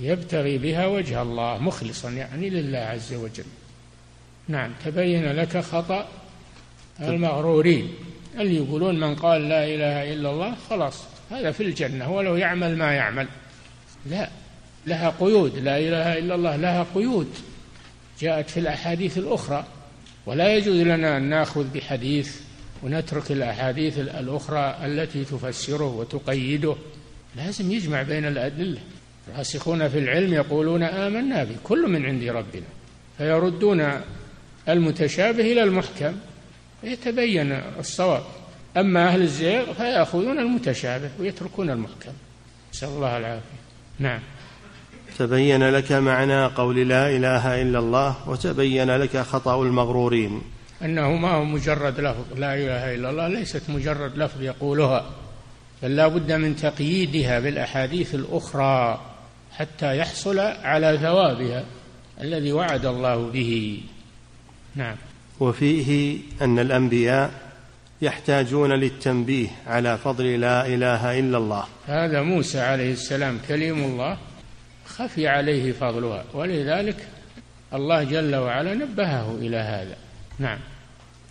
يبتغي بها وجه الله مخلصا يعني لله عز وجل. نعم تبين لك خطأ المغرورين اللي يقولون من قال لا إله إلا الله خلاص هذا في الجنة ولو يعمل ما يعمل. لا لها قيود. لا إله إلا الله لها قيود. جاءت في الأحاديث الأخرى. ولا يجوز لنا أن نأخذ بحديث ونترك الأحاديث الأخرى التي تفسره وتقيده. لازم يجمع بين الأدلة. الراسخون في العلم يقولون آمنا به كل من عند ربنا. فيردون المتشابه إلى المحكم يتبين الصواب. أما أهل الزيغ فيأخذون المتشابه ويتركون المحكم. نسأل الله العافية. نعم. تبين لك معنى قول لا إله إلا الله وتبين لك خطأ المغرورين. أنه ما هو مجرد لفظ لا إله إلا الله ليست مجرد لفظ يقولها بل لا بد من تقييدها بالأحاديث الأخرى حتى يحصل على ثوابها الذي وعد الله به. نعم. وفيه أن الأنبياء يحتاجون للتنبيه على فضل لا إله إلا الله. هذا موسى عليه السلام كليم الله خفي عليه فضلها. ولذلك الله جل وعلا نبهه إلى هذا. نعم.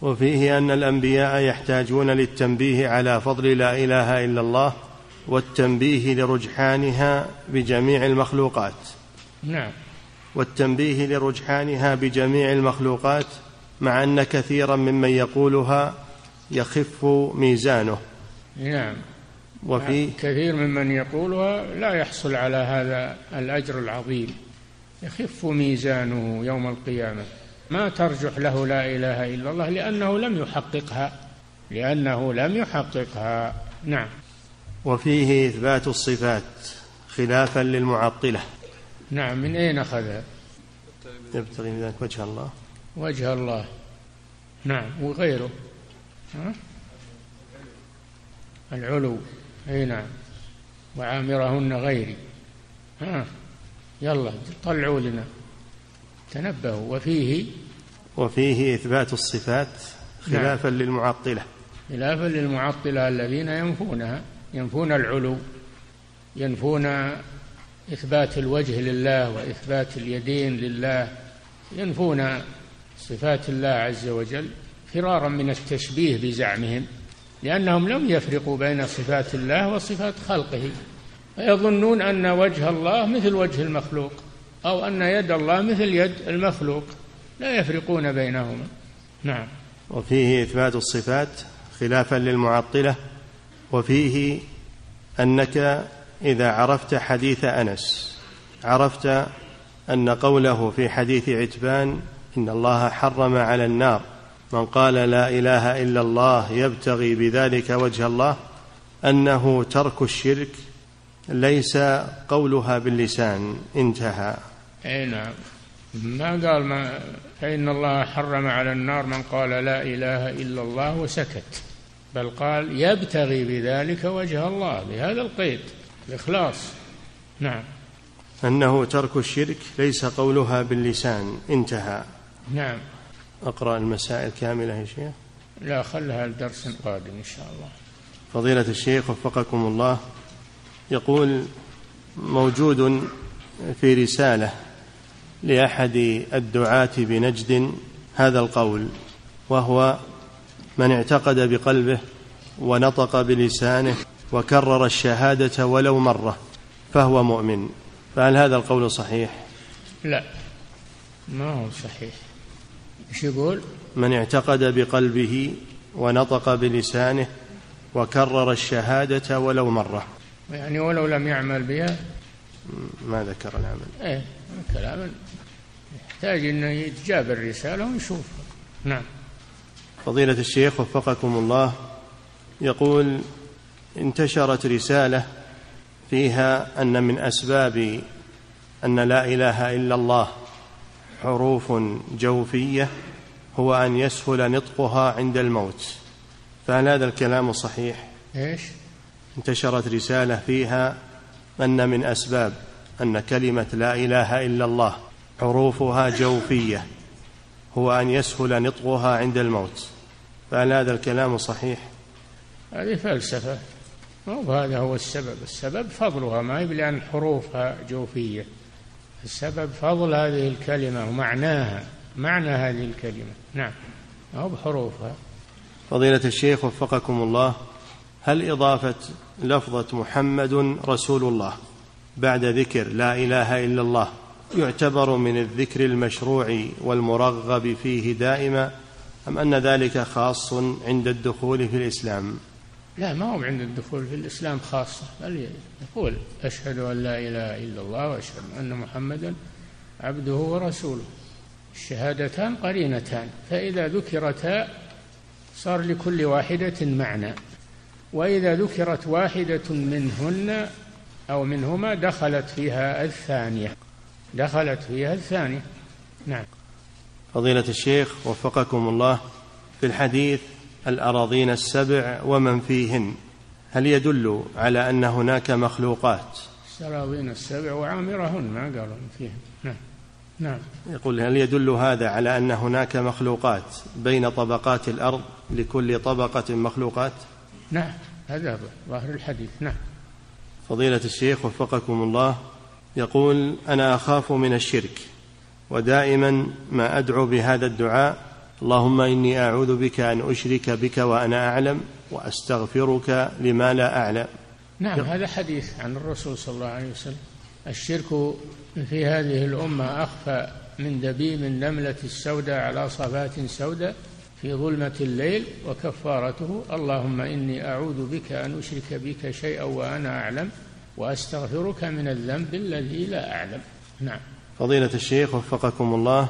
وفيه أن الأنبياء يحتاجون للتنبيه على فضل لا إله إلا الله والتنبيه لرجحانها بجميع المخلوقات. نعم. والتنبيه لرجحانها بجميع المخلوقات مع أن كثيرا ممن يقولها يخف ميزانه. نعم. وفي كثير ممن يقولها لا يحصل على هذا الأجر العظيم. يخف ميزانه يوم القيامة. ما ترجح له لا إله إلا الله لأنه لم يحققها. لأنه لم يحققها. نعم. وفيه إثبات الصفات خلافا للمعطلة. نعم. من أين أخذها؟ يبتغي بذلك وجه الله. وجه الله. نعم. وغيره. ها؟ العلو. اي نعم. وعامرهن غيري. ها يلا طلعوا لنا. تنبهوا. وفيه وفيه إثبات الصفات خلافا نعم. للمعطلة. خلافا للمعطلة الذين ينفونها. ينفون العلو. ينفون إثبات الوجه لله وإثبات اليدين لله. ينفون صفات الله عز وجل فرارا من التشبيه بزعمهم. لأنهم لم يفرقوا بين صفات الله وصفات خلقه فيظنون أن وجه الله مثل وجه المخلوق أو أن يد الله مثل يد المخلوق لا يفرقون بينهما. نعم. وفيه إثبات الصفات خلافا للمعطلة وفيه أنك إذا عرفت حديث أنس عرفت أن قوله في حديث عتبان إن الله حرم على النار من قال لا إله إلا الله يبتغي بذلك وجه الله أنه ترك الشرك ليس قولها باللسان انتهى. أي نعم. ما قال ما فإن الله حرم على النار من قال لا إله إلا الله وسكت. بل قال يبتغي بذلك وجه الله بهذا القيد الإخلاص. نعم. أنه ترك الشرك ليس قولها باللسان انتهى. نعم. أقرأ المسائل كاملة يا شيخ؟ لا خلها الدرس القادم إن شاء الله. فضيلة الشيخ وفقكم الله يقول موجود في رسالة لأحد الدعاة بنجد هذا القول وهو من اعتقد بقلبه ونطق بلسانه وكرر الشهادة ولو مرة فهو مؤمن. فهل هذا القول صحيح؟ لا ما هو صحيح. إيش يقول؟ من اعتقد بقلبه ونطق بلسانه وكرر الشهادة ولو مرة. يعني ولو لم يعمل بها؟ ما ذكر العمل. إيه كلام يحتاج إنه يتجاب الرسالة ونشوف نعم. فضيلة الشيخ وفقكم الله يقول انتشرت رسالة فيها أن من أسباب أن لا إله إلا الله حروف جوفية هو أن يسهل نطقها عند الموت فهل هذا الكلام صحيح؟ إيش؟ انتشرت رسالة فيها أن من أسباب أن كلمة لا إله إلا الله حروفها جوفية هو أن يسهل نطقها عند الموت فهل هذا الكلام صحيح؟ هذه فلسفة مو هذا هو السبب السبب فضلها ما هي لأن حروفها جوفية السبب فضل هذه الكلمة ومعناها معنى هذه الكلمة. نعم. أو بحروفها. فضيلة الشيخ وفقكم الله هل إضافة لفظة محمد رسول الله بعد ذكر لا إله إلا الله يعتبر من الذكر المشروع والمرغب فيه دائما أم أن ذلك خاص عند الدخول في الإسلام؟ لا ما هو عند الدخول في الإسلام خاصة. بل يقول أشهد أن لا إله إلا الله وأشهد أن محمدا عبده ورسوله. الشهادتان قرينتان فإذا ذكرتا صار لكل واحدة معنى. وإذا ذكرت واحدة منهن أو منهما دخلت فيها الثانية. دخلت فيها الثانية. نعم. فضيلة الشيخ وفقكم الله في الحديث الأراضين السبع ومن فيهن. هل يدل على أن هناك مخلوقات؟ الأراضين السبع وعامرهن ما قالوا فيهن. نعم. نعم. يقول هل يدل هذا على أن هناك مخلوقات بين طبقات الأرض لكل طبقة مخلوقات؟ نعم. هذا ظاهر الحديث. نعم. فضيلة الشيخ وفقكم الله يقول أنا أخاف من الشرك ودائما ما أدعو بهذا الدعاء اللهم إني أعوذ بك أن أشرك بك وأنا أعلم وأستغفرك لما لا أعلم. نعم هذا حديث عن الرسول صلى الله عليه وسلم. الشرك في هذه الأمة أخفى من دبيب النملة السوداء على صفات سوداء في ظلمة الليل وكفارته. اللهم إني أعوذ بك أن أشرك بك شيئا وأنا أعلم وأستغفرك من الذنب الذي لا أعلم. نعم. فضيلة الشيخ وفقكم الله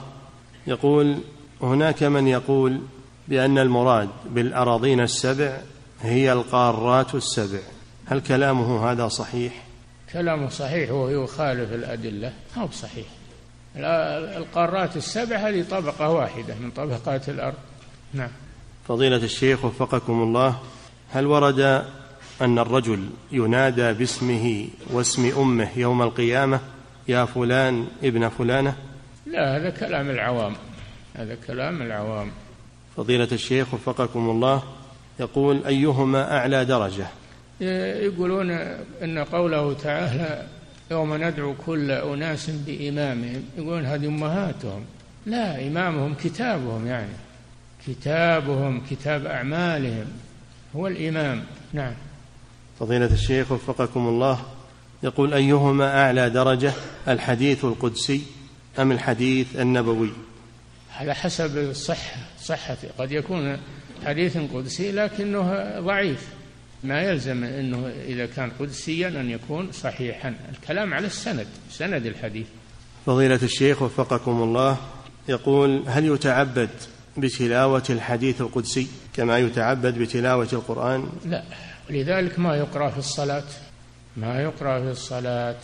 يقول هناك من يقول بأن المراد بالأراضين السبع هي القارات السبع. هل كلامه هذا صحيح؟ كلامه صحيح وهو يخالف الأدلة. هو صحيح القارات السبع هذه طبقة واحدة من طبقات الأرض. نعم. فضيلة الشيخ وفقكم الله هل ورد أن الرجل ينادى باسمه واسم أمه يوم القيامة يا فلان ابن فلانة لا هذا كلام العوام. هذا كلام العوام. فضيلة الشيخ وفقكم الله يقول أيهما أعلى درجة؟ يقولون أن قوله تعالى يوم ندعو كل أناس بإمامهم يقولون هذه أمهاتهم. لا إمامهم كتابهم يعني. كتابهم كتاب أعمالهم. هو الإمام. نعم. فضيلة الشيخ وفقكم الله يقول أيهما أعلى درجة الحديث القدسي أم الحديث النبوي؟ على حسب الصحة صحة قد يكون حديث قدسي لكنه ضعيف. ما يلزم أنه إذا كان قدسيا أن يكون صحيحا. الكلام على السند سند الحديث. فضيلة الشيخ وفقكم الله يقول هل يتعبد بتلاوة الحديث القدسي كما يتعبد بتلاوة القرآن؟ لا. لذلك ما يقرأ في الصلاة. ما يقرأ في الصلاة.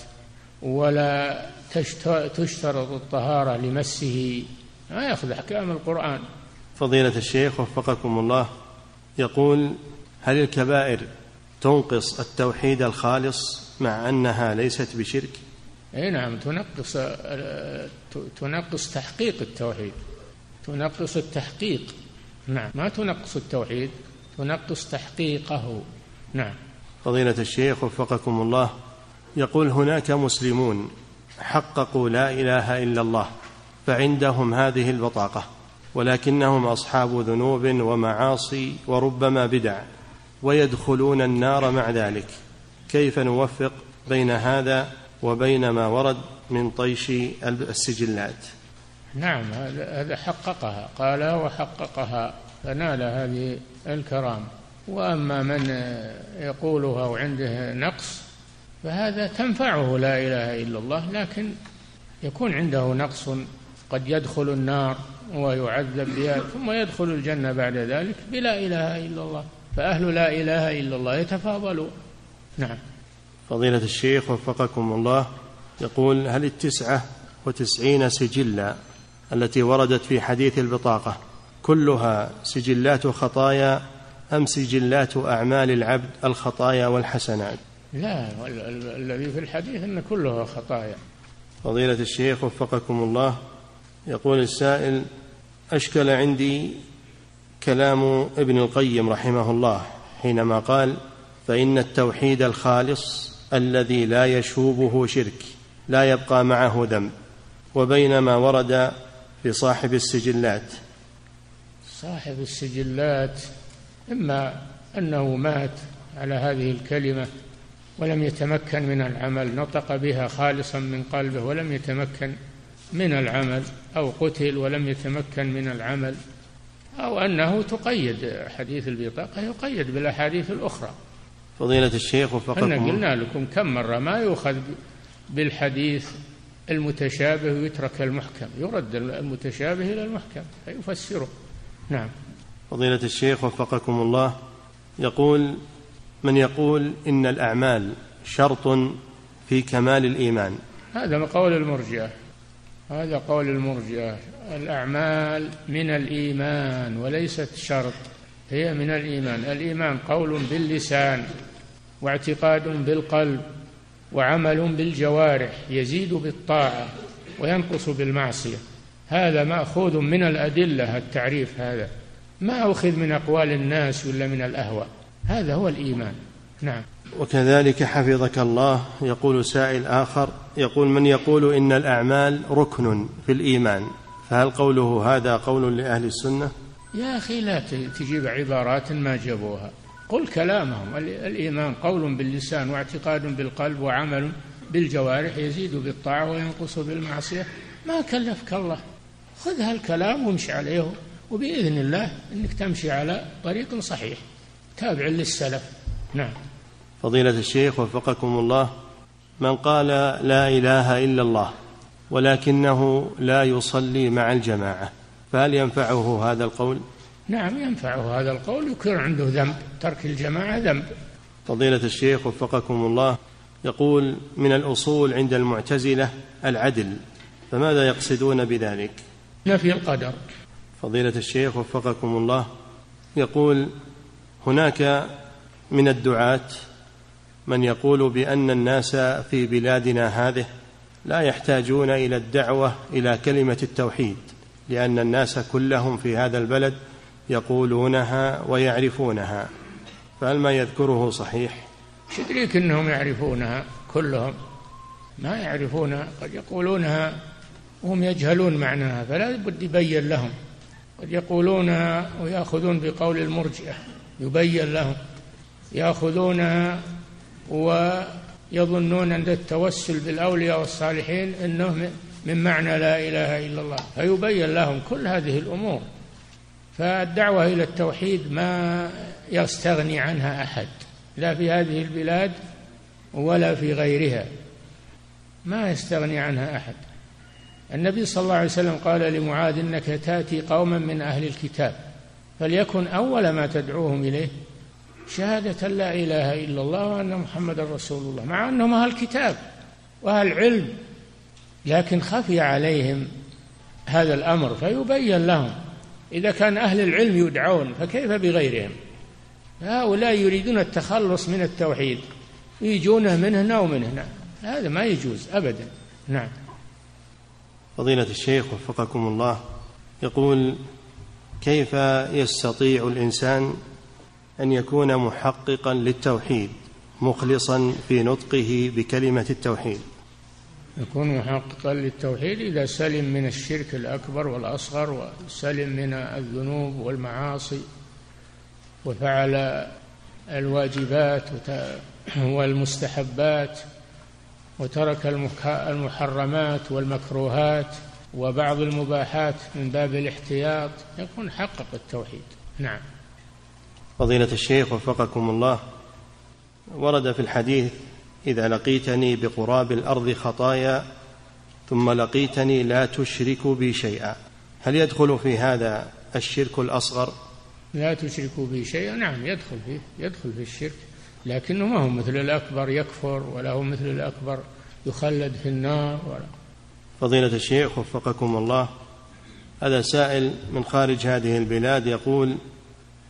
ولا تشترط الطهارة لمسه ما يأخذ أحكام القرآن. فضيلة الشيخ وفقكم الله يقول هل الكبائر تنقص التوحيد الخالص مع أنها ليست بشرك؟ إي نعم تنقص تنقص تحقيق التوحيد. تنقص التحقيق. نعم ما تنقص التوحيد تنقص تحقيقه. نعم. فضيلة الشيخ وفقكم الله يقول هناك مسلمون حققوا لا إله إلا الله فعندهم هذه البطاقة ولكنهم أصحاب ذنوب ومعاصي وربما بدع ويدخلون النار مع ذلك. كيف نوفق بين هذا وبين ما ورد من طيش السجلات؟ نعم هذا حققها قال وحققها فنال هذه الكرامة وأما من يقولها وعنده نقص فهذا تنفعه لا إله إلا الله لكن يكون عنده نقص قد يدخل النار ويعذب بها ثم يدخل الجنة بعد ذلك بلا إله إلا الله فأهل لا إله إلا الله يتفاضلون. نعم. فضيلة الشيخ وفقكم الله يقول هل التسعة وتسعين سجلا التي وردت في حديث البطاقة كلها سجلات خطايا أم سجلات أعمال العبد الخطايا والحسنات؟ لا الذي في الحديث أن كلها خطايا. فضيلة الشيخ وفقكم الله يقول السائل أشكل عندي كلام ابن القيم رحمه الله حينما قال فإن التوحيد الخالص الذي لا يشوبه شرك لا يبقى معه ذنب وبينما ورد في صاحب السجلات. صاحب السجلات إما أنه مات على هذه الكلمة ولم يتمكن من العمل نطق بها خالصا من قلبه ولم يتمكن من العمل أو قتل ولم يتمكن من العمل أو أنه تقيد حديث البطاقة يقيد بالأحاديث الأخرى. فضيلة الشيخ وفقكم. أنا قلنا لكم كم مرة ما يؤخذ بالحديث المتشابه ويترك المحكم يرد المتشابه إلى المحكم فيفسره. نعم. فضيلة الشيخ وفقكم الله يقول من يقول إن الأعمال شرط في كمال الإيمان. هذا قول المرجئة هذا قول المرجئة. الأعمال من الإيمان وليست شرط هي من الإيمان. الإيمان قول باللسان واعتقاد بالقلب وعمل بالجوارح يزيد بالطاعة وينقص بالمعصية. هذا مأخوذ من الأدلة التعريف هذا. ما أخذ من أقوال الناس ولا من الأهواء؟ هذا هو الإيمان. نعم. وكذلك حفظك الله يقول سائل آخر يقول من يقول إن الأعمال ركن في الإيمان فهل قوله هذا قول لأهل السنة؟ يا أخي لا تجيب عبارات ما جابوها. قل كلامهم الإيمان قول باللسان واعتقاد بالقلب وعمل بالجوارح يزيد بالطاعة وينقص بالمعصية. ما كلفك الله؟ خذ هالكلام وامشي عليه وبإذن الله أنك تمشي على طريق صحيح. تابع للسلف. نعم. فضيلة الشيخ وفقكم الله من قال لا إله إلا الله ولكنه لا يصلي مع الجماعة فهل ينفعه هذا القول؟ نعم ينفعه هذا القول يكون عنده ذنب ترك الجماعة ذنب فضيلة الشيخ وفقكم الله يقول من الأصول عند المعتزلة العدل فماذا يقصدون بذلك؟ نفي القدر فضيلة الشيخ وفقكم الله يقول هناك من الدعاة من يقول بأن الناس في بلادنا هذه لا يحتاجون إلى الدعوة إلى كلمة التوحيد لأن الناس كلهم في هذا البلد يقولونها ويعرفونها. فهل ما يذكره صحيح؟ شدريك أنهم يعرفونها كلهم ما يعرفونها قد يقولونها وهم يجهلون معناها فلا بد يبين لهم. قد يقولونها ويأخذون بقول المرجئة يبين لهم. يأخذونها ويظنون أن التوسل بالأولياء والصالحين أنه من معنى لا إله إلا الله. فيبين لهم كل هذه الأمور. فالدعوة إلى التوحيد ما يستغني عنها أحد. لا في هذه البلاد ولا في غيرها. ما يستغني عنها أحد. النبي صلى الله عليه وسلم قال لمعاذ إنك تأتي قوما من أهل الكتاب. فليكن أول ما تدعوهم إليه شهادة لا إله إلا الله وأن محمدا رسول الله مع أنهم أهل كتاب وأهل علم لكن خفي عليهم هذا الأمر فيبين لهم إذا كان أهل العلم يدعون فكيف بغيرهم؟ هؤلاء يريدون التخلص من التوحيد يجونه من هنا ومن هنا هذا ما يجوز ابدا نعم. فضيلة الشيخ وفقكم الله يقول كيف يستطيع الإنسان أن يكون محققا للتوحيد مخلصا في نطقه بكلمة التوحيد. يكون محققا للتوحيد إذا سلم من الشرك الأكبر والأصغر وسلم من الذنوب والمعاصي وفعل الواجبات والمستحبات وترك المحرمات والمكروهات وبعض المباحات من باب الاحتياط يكون حقق التوحيد. نعم. فضيلة الشيخ وفقكم الله ورد في الحديث إذا لقيتني بقراب الأرض خطايا ثم لقيتني لا تشرك بي شيئا. هل يدخل في هذا الشرك الأصغر؟ لا تشرك بي شيئا نعم يدخل فيه يدخل في الشرك لكنه ما هو مثل الأكبر يكفر ولا هو مثل الأكبر يخلد في النار ولا. فضيلة الشيخ وفقكم الله هذا سائل من خارج هذه البلاد يقول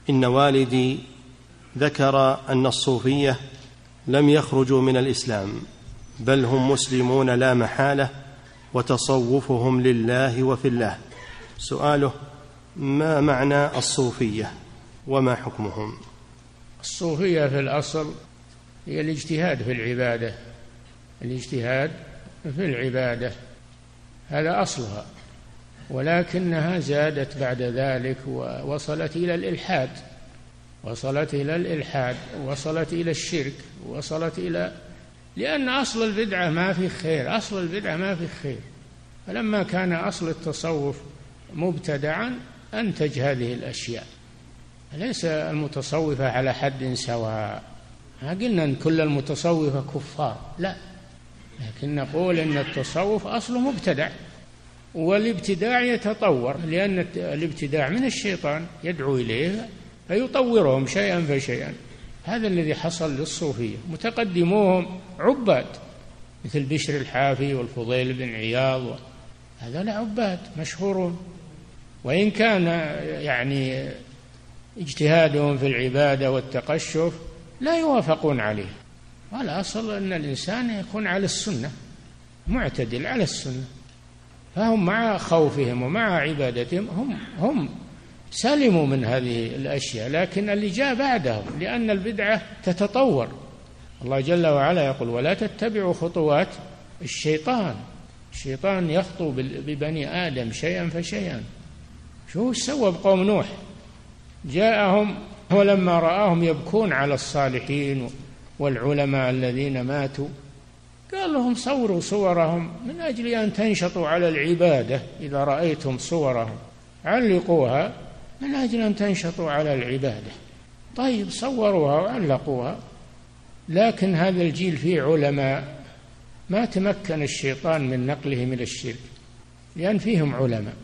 إن والدي ذكر أن الصوفية لم يخرجوا من الإسلام بل هم مسلمون لا محالة وتصوفهم لله وفي الله. سؤاله ما معنى الصوفية وما حكمهم؟ الصوفية في الأصل هي الاجتهاد في العبادة. الاجتهاد في العبادة هذا أصلها. ولكنها زادت بعد ذلك ووصلت إلى الإلحاد. وصلت إلى الإلحاد وصلت إلى الشرك وصلت إلى لأن أصل البدعة ما في خير أصل البدعة ما في خير. فلما كان أصل التصوف مبتدعا أنتج هذه الأشياء. ليس المتصوفة على حد سواء. ما قلنا أن كل المتصوفة كفار لا. لكن نقول أن التصوف أصله مبتدع. والابتداع يتطور لأن الابتداع من الشيطان يدعو إليه فيطورهم شيئا فشيئا. هذا الذي حصل للصوفية. متقدموهم عباد مثل بشر الحافي والفضيل بن عياض هذول عباد مشهورون. وإن كان يعني اجتهادهم في العبادة والتقشف لا يوافقون عليه. والأصل أن الإنسان يكون على السنة معتدل على السنة. فهم مع خوفهم ومع عبادتهم هم هم سلموا من هذه الأشياء لكن اللي جاء بعدهم لأن البدعة تتطور. الله جل وعلا يقول ولا تتبعوا خطوات الشيطان الشيطان يخطو ببني آدم شيئا فشيئا. شو سوى بقوم نوح؟ جاءهم ولما رآهم يبكون على الصالحين والعلماء الذين ماتوا قال لهم صوروا صورهم من أجل أن تنشطوا على العبادة إذا رأيتم صورهم. علقوها من أجل أن تنشطوا على العبادة. طيب صوروها وعلقوها. لكن هذا الجيل فيه علماء. ما تمكن الشيطان من نقلهم إلى الشرك لأن فيهم علماء.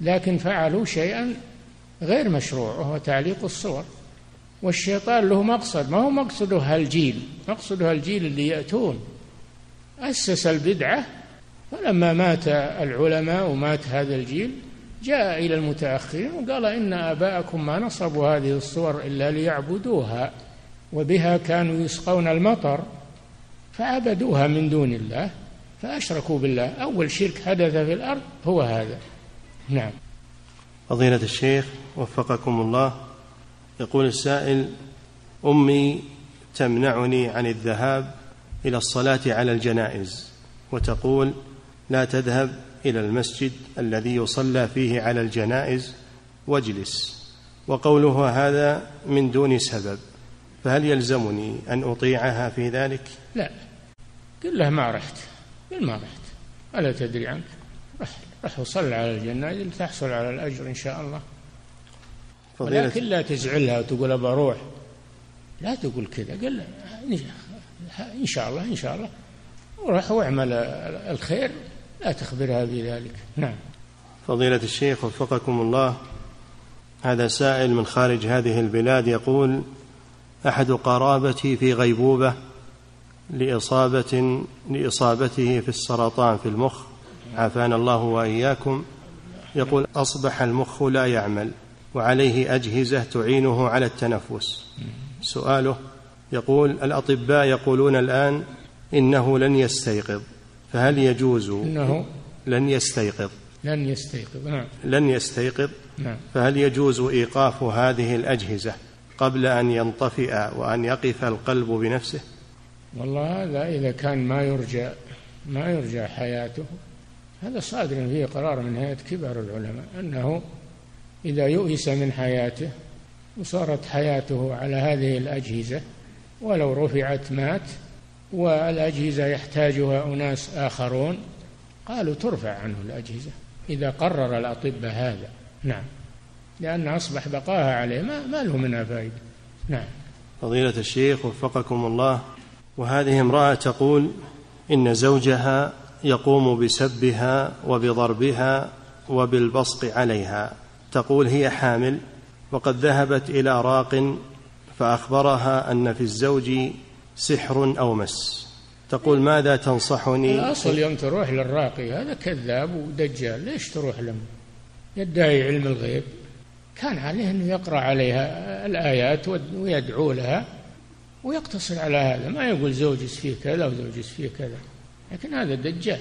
لكن فعلوا شيئا غير مشروع وهو تعليق الصور. والشيطان له مقصد. ما هو مقصده هالجيل؟ مقصده هالجيل اللي يأتون. أسس البدعة فلما مات العلماء ومات هذا الجيل جاء إلى المتأخرين وقال إن آباءكم ما نصبوا هذه الصور إلا ليعبدوها وبها كانوا يسقون المطر فعبدوها من دون الله فأشركوا بالله. أول شرك حدث في الأرض هو هذا. نعم. فضيلة الشيخ وفقكم الله يقول السائل أمي تمنعني عن الذهاب إلى الصلاة على الجنائز وتقول لا تذهب إلى المسجد الذي يصلى فيه على الجنائز واجلس. وقولها هذا من دون سبب فهل يلزمني أن أطيعها في ذلك؟ لا. قل له ما رحت. قل ما رحت. ألا تدري عنك؟ رح, رح وصل على الجنائز لتحصل على الأجر إن شاء الله. ولكن لا تزعلها وتقول أبى أروح لا تقول كذا. قل إن شاء الله إن شاء الله. وروح واعمل الخير لا تخبرها بذلك نعم. فضيلة الشيخ وفقكم الله هذا سائل من خارج هذه البلاد يقول أحد قرابتي في غيبوبة لإصابة لإصابته في السرطان في المخ. عافانا الله وإياكم. يقول أصبح المخ لا يعمل وعليه أجهزة تعينه على التنفس. سؤاله يقول الأطباء يقولون الآن إنه لن يستيقظ فهل يجوز إنه لن يستيقظ؟ لن يستيقظ نعم. لن يستيقظ؟ نعم. فهل يجوز إيقاف هذه الأجهزة قبل أن ينطفئ وأن يقف القلب بنفسه؟ والله هذا إذا كان ما يرجى ما يرجى حياته هذا صادر فيه قرار من هيئة كبار العلماء أنه إذا يؤس من حياته وصارت حياته على هذه الأجهزة ولو رفعت مات والأجهزة يحتاجها أناس آخرون. قالوا ترفع عنه الأجهزة إذا قرر الأطباء هذا. نعم. لأن أصبح بقاها عليه ما, ما له منها فائدة. نعم. فضيلة الشيخ وفقكم الله. وهذه امرأة تقول إن زوجها يقوم بسبها وبضربها وبالبصق عليها. تقول هي حامل وقد ذهبت إلى راق فأخبرها أن في الزوج سحر أو مس. تقول ماذا تنصحني؟ الأصل يوم تروح للراقي هذا كذاب ودجال ليش تروح له؟ يدعي علم الغيب. كان عليه انه يقرأ عليها الآيات ويدعو لها ويقتصر على هذا. ما يقول زوجي فيه كذا وزوجي فيه كذا. لكن هذا دجال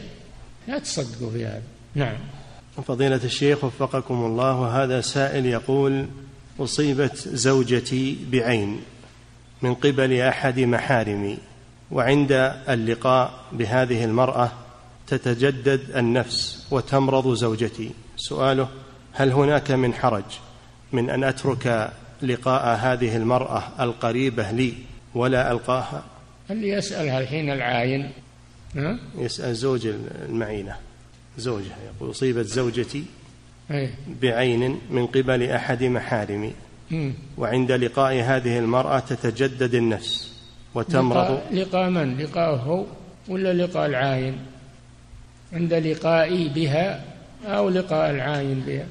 لا تصدقوا في هذا. نعم. فضيلة الشيخ وفقكم الله وهذا سائل يقول أصيبت زوجتي بعين من قبل أحد محارمي وعند اللقاء بهذه المرأة تتجدد النفس وتمرض زوجتي. سؤاله هل هناك من حرج من أن أترك لقاء هذه المرأة القريبة لي ولا ألقاها؟ اللي يسألها الحين العاين؟ ها؟ يسأل زوج المعينة زوجها يقول أصيبت زوجتي بعين من قبل أحد محارمي. وعند لقاء هذه المرأة تتجدد النفس وتمرض. لقاء, لقاء من؟ لقاءه هو ولا لقاء العاين؟ عند لقائي بها أو لقاء العاين بها.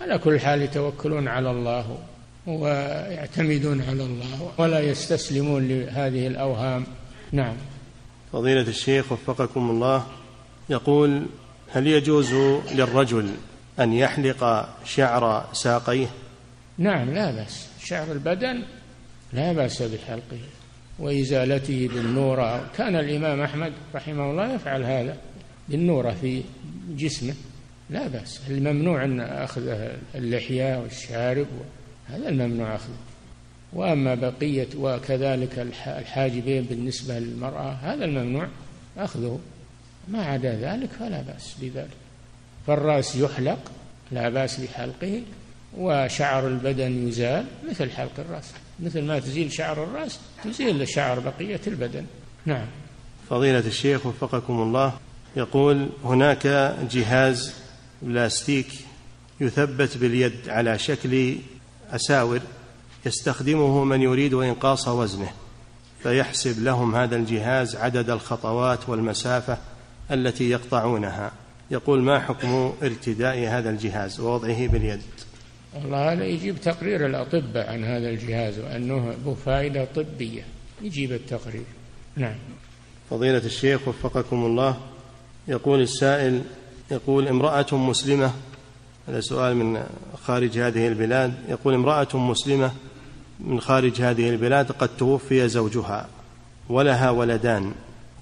على كل حال يتوكلون على الله ويعتمدون على الله ولا يستسلمون لهذه الأوهام. نعم. فضيلة الشيخ وفقكم الله يقول هل يجوز للرجل أن يحلق شعر ساقيه؟ نعم لا بأس. شعر البدن لا بأس بحلقه. وإزالته بالنورة كان الإمام أحمد رحمه الله يفعل هذا بالنورة في جسمه. لا بأس. الممنوع أن أخذ اللحية والشارب هذا الممنوع أخذه. وأما بقية وكذلك الحاجبين بالنسبة للمرأة هذا الممنوع أخذه. ما عدا ذلك فلا بأس بذلك. فالرأس يحلق لا بأس بحلقه وشعر البدن يزال مثل حلق الرأس. مثل ما تزيل شعر الرأس تزيل شعر بقية البدن. نعم. فضيلة الشيخ وفقكم الله يقول هناك جهاز بلاستيك يثبت باليد على شكل أساور يستخدمه من يريد إنقاص وزنه فيحسب لهم هذا الجهاز عدد الخطوات والمسافة التي يقطعونها. يقول ما حكم ارتداء هذا الجهاز ووضعه باليد؟ والله هذا يجيب تقرير الأطباء عن هذا الجهاز وأنه له فائدة طبية. يجيب التقرير. نعم. فضيلة الشيخ وفقكم الله يقول السائل يقول امرأة مسلمة هذا سؤال من خارج هذه البلاد يقول امرأة مسلمة من خارج هذه البلاد قد توفي زوجها ولها ولدان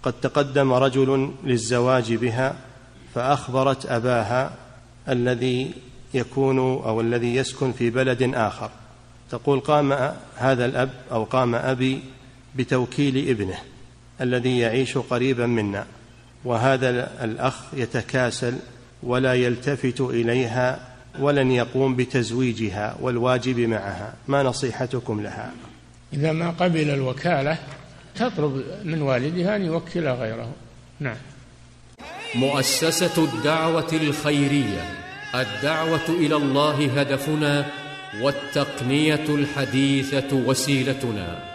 قد تقدم رجل للزواج بها فأخبرت أباها الذي يكون أو الذي يسكن في بلد آخر. تقول قام هذا الأب أو قام أبي بتوكيل ابنه الذي يعيش قريبا منا وهذا الأخ يتكاسل ولا يلتفت إليها ولن يقوم بتزويجها والواجب معها. ما نصيحتكم لها؟ إذا ما قبل الوكالة تطلب من والدها أن يوكل غيره. نعم. مؤسسة الدعوة الخيرية الدعوة إلى الله هدفنا والتقنية الحديثة وسيلتنا.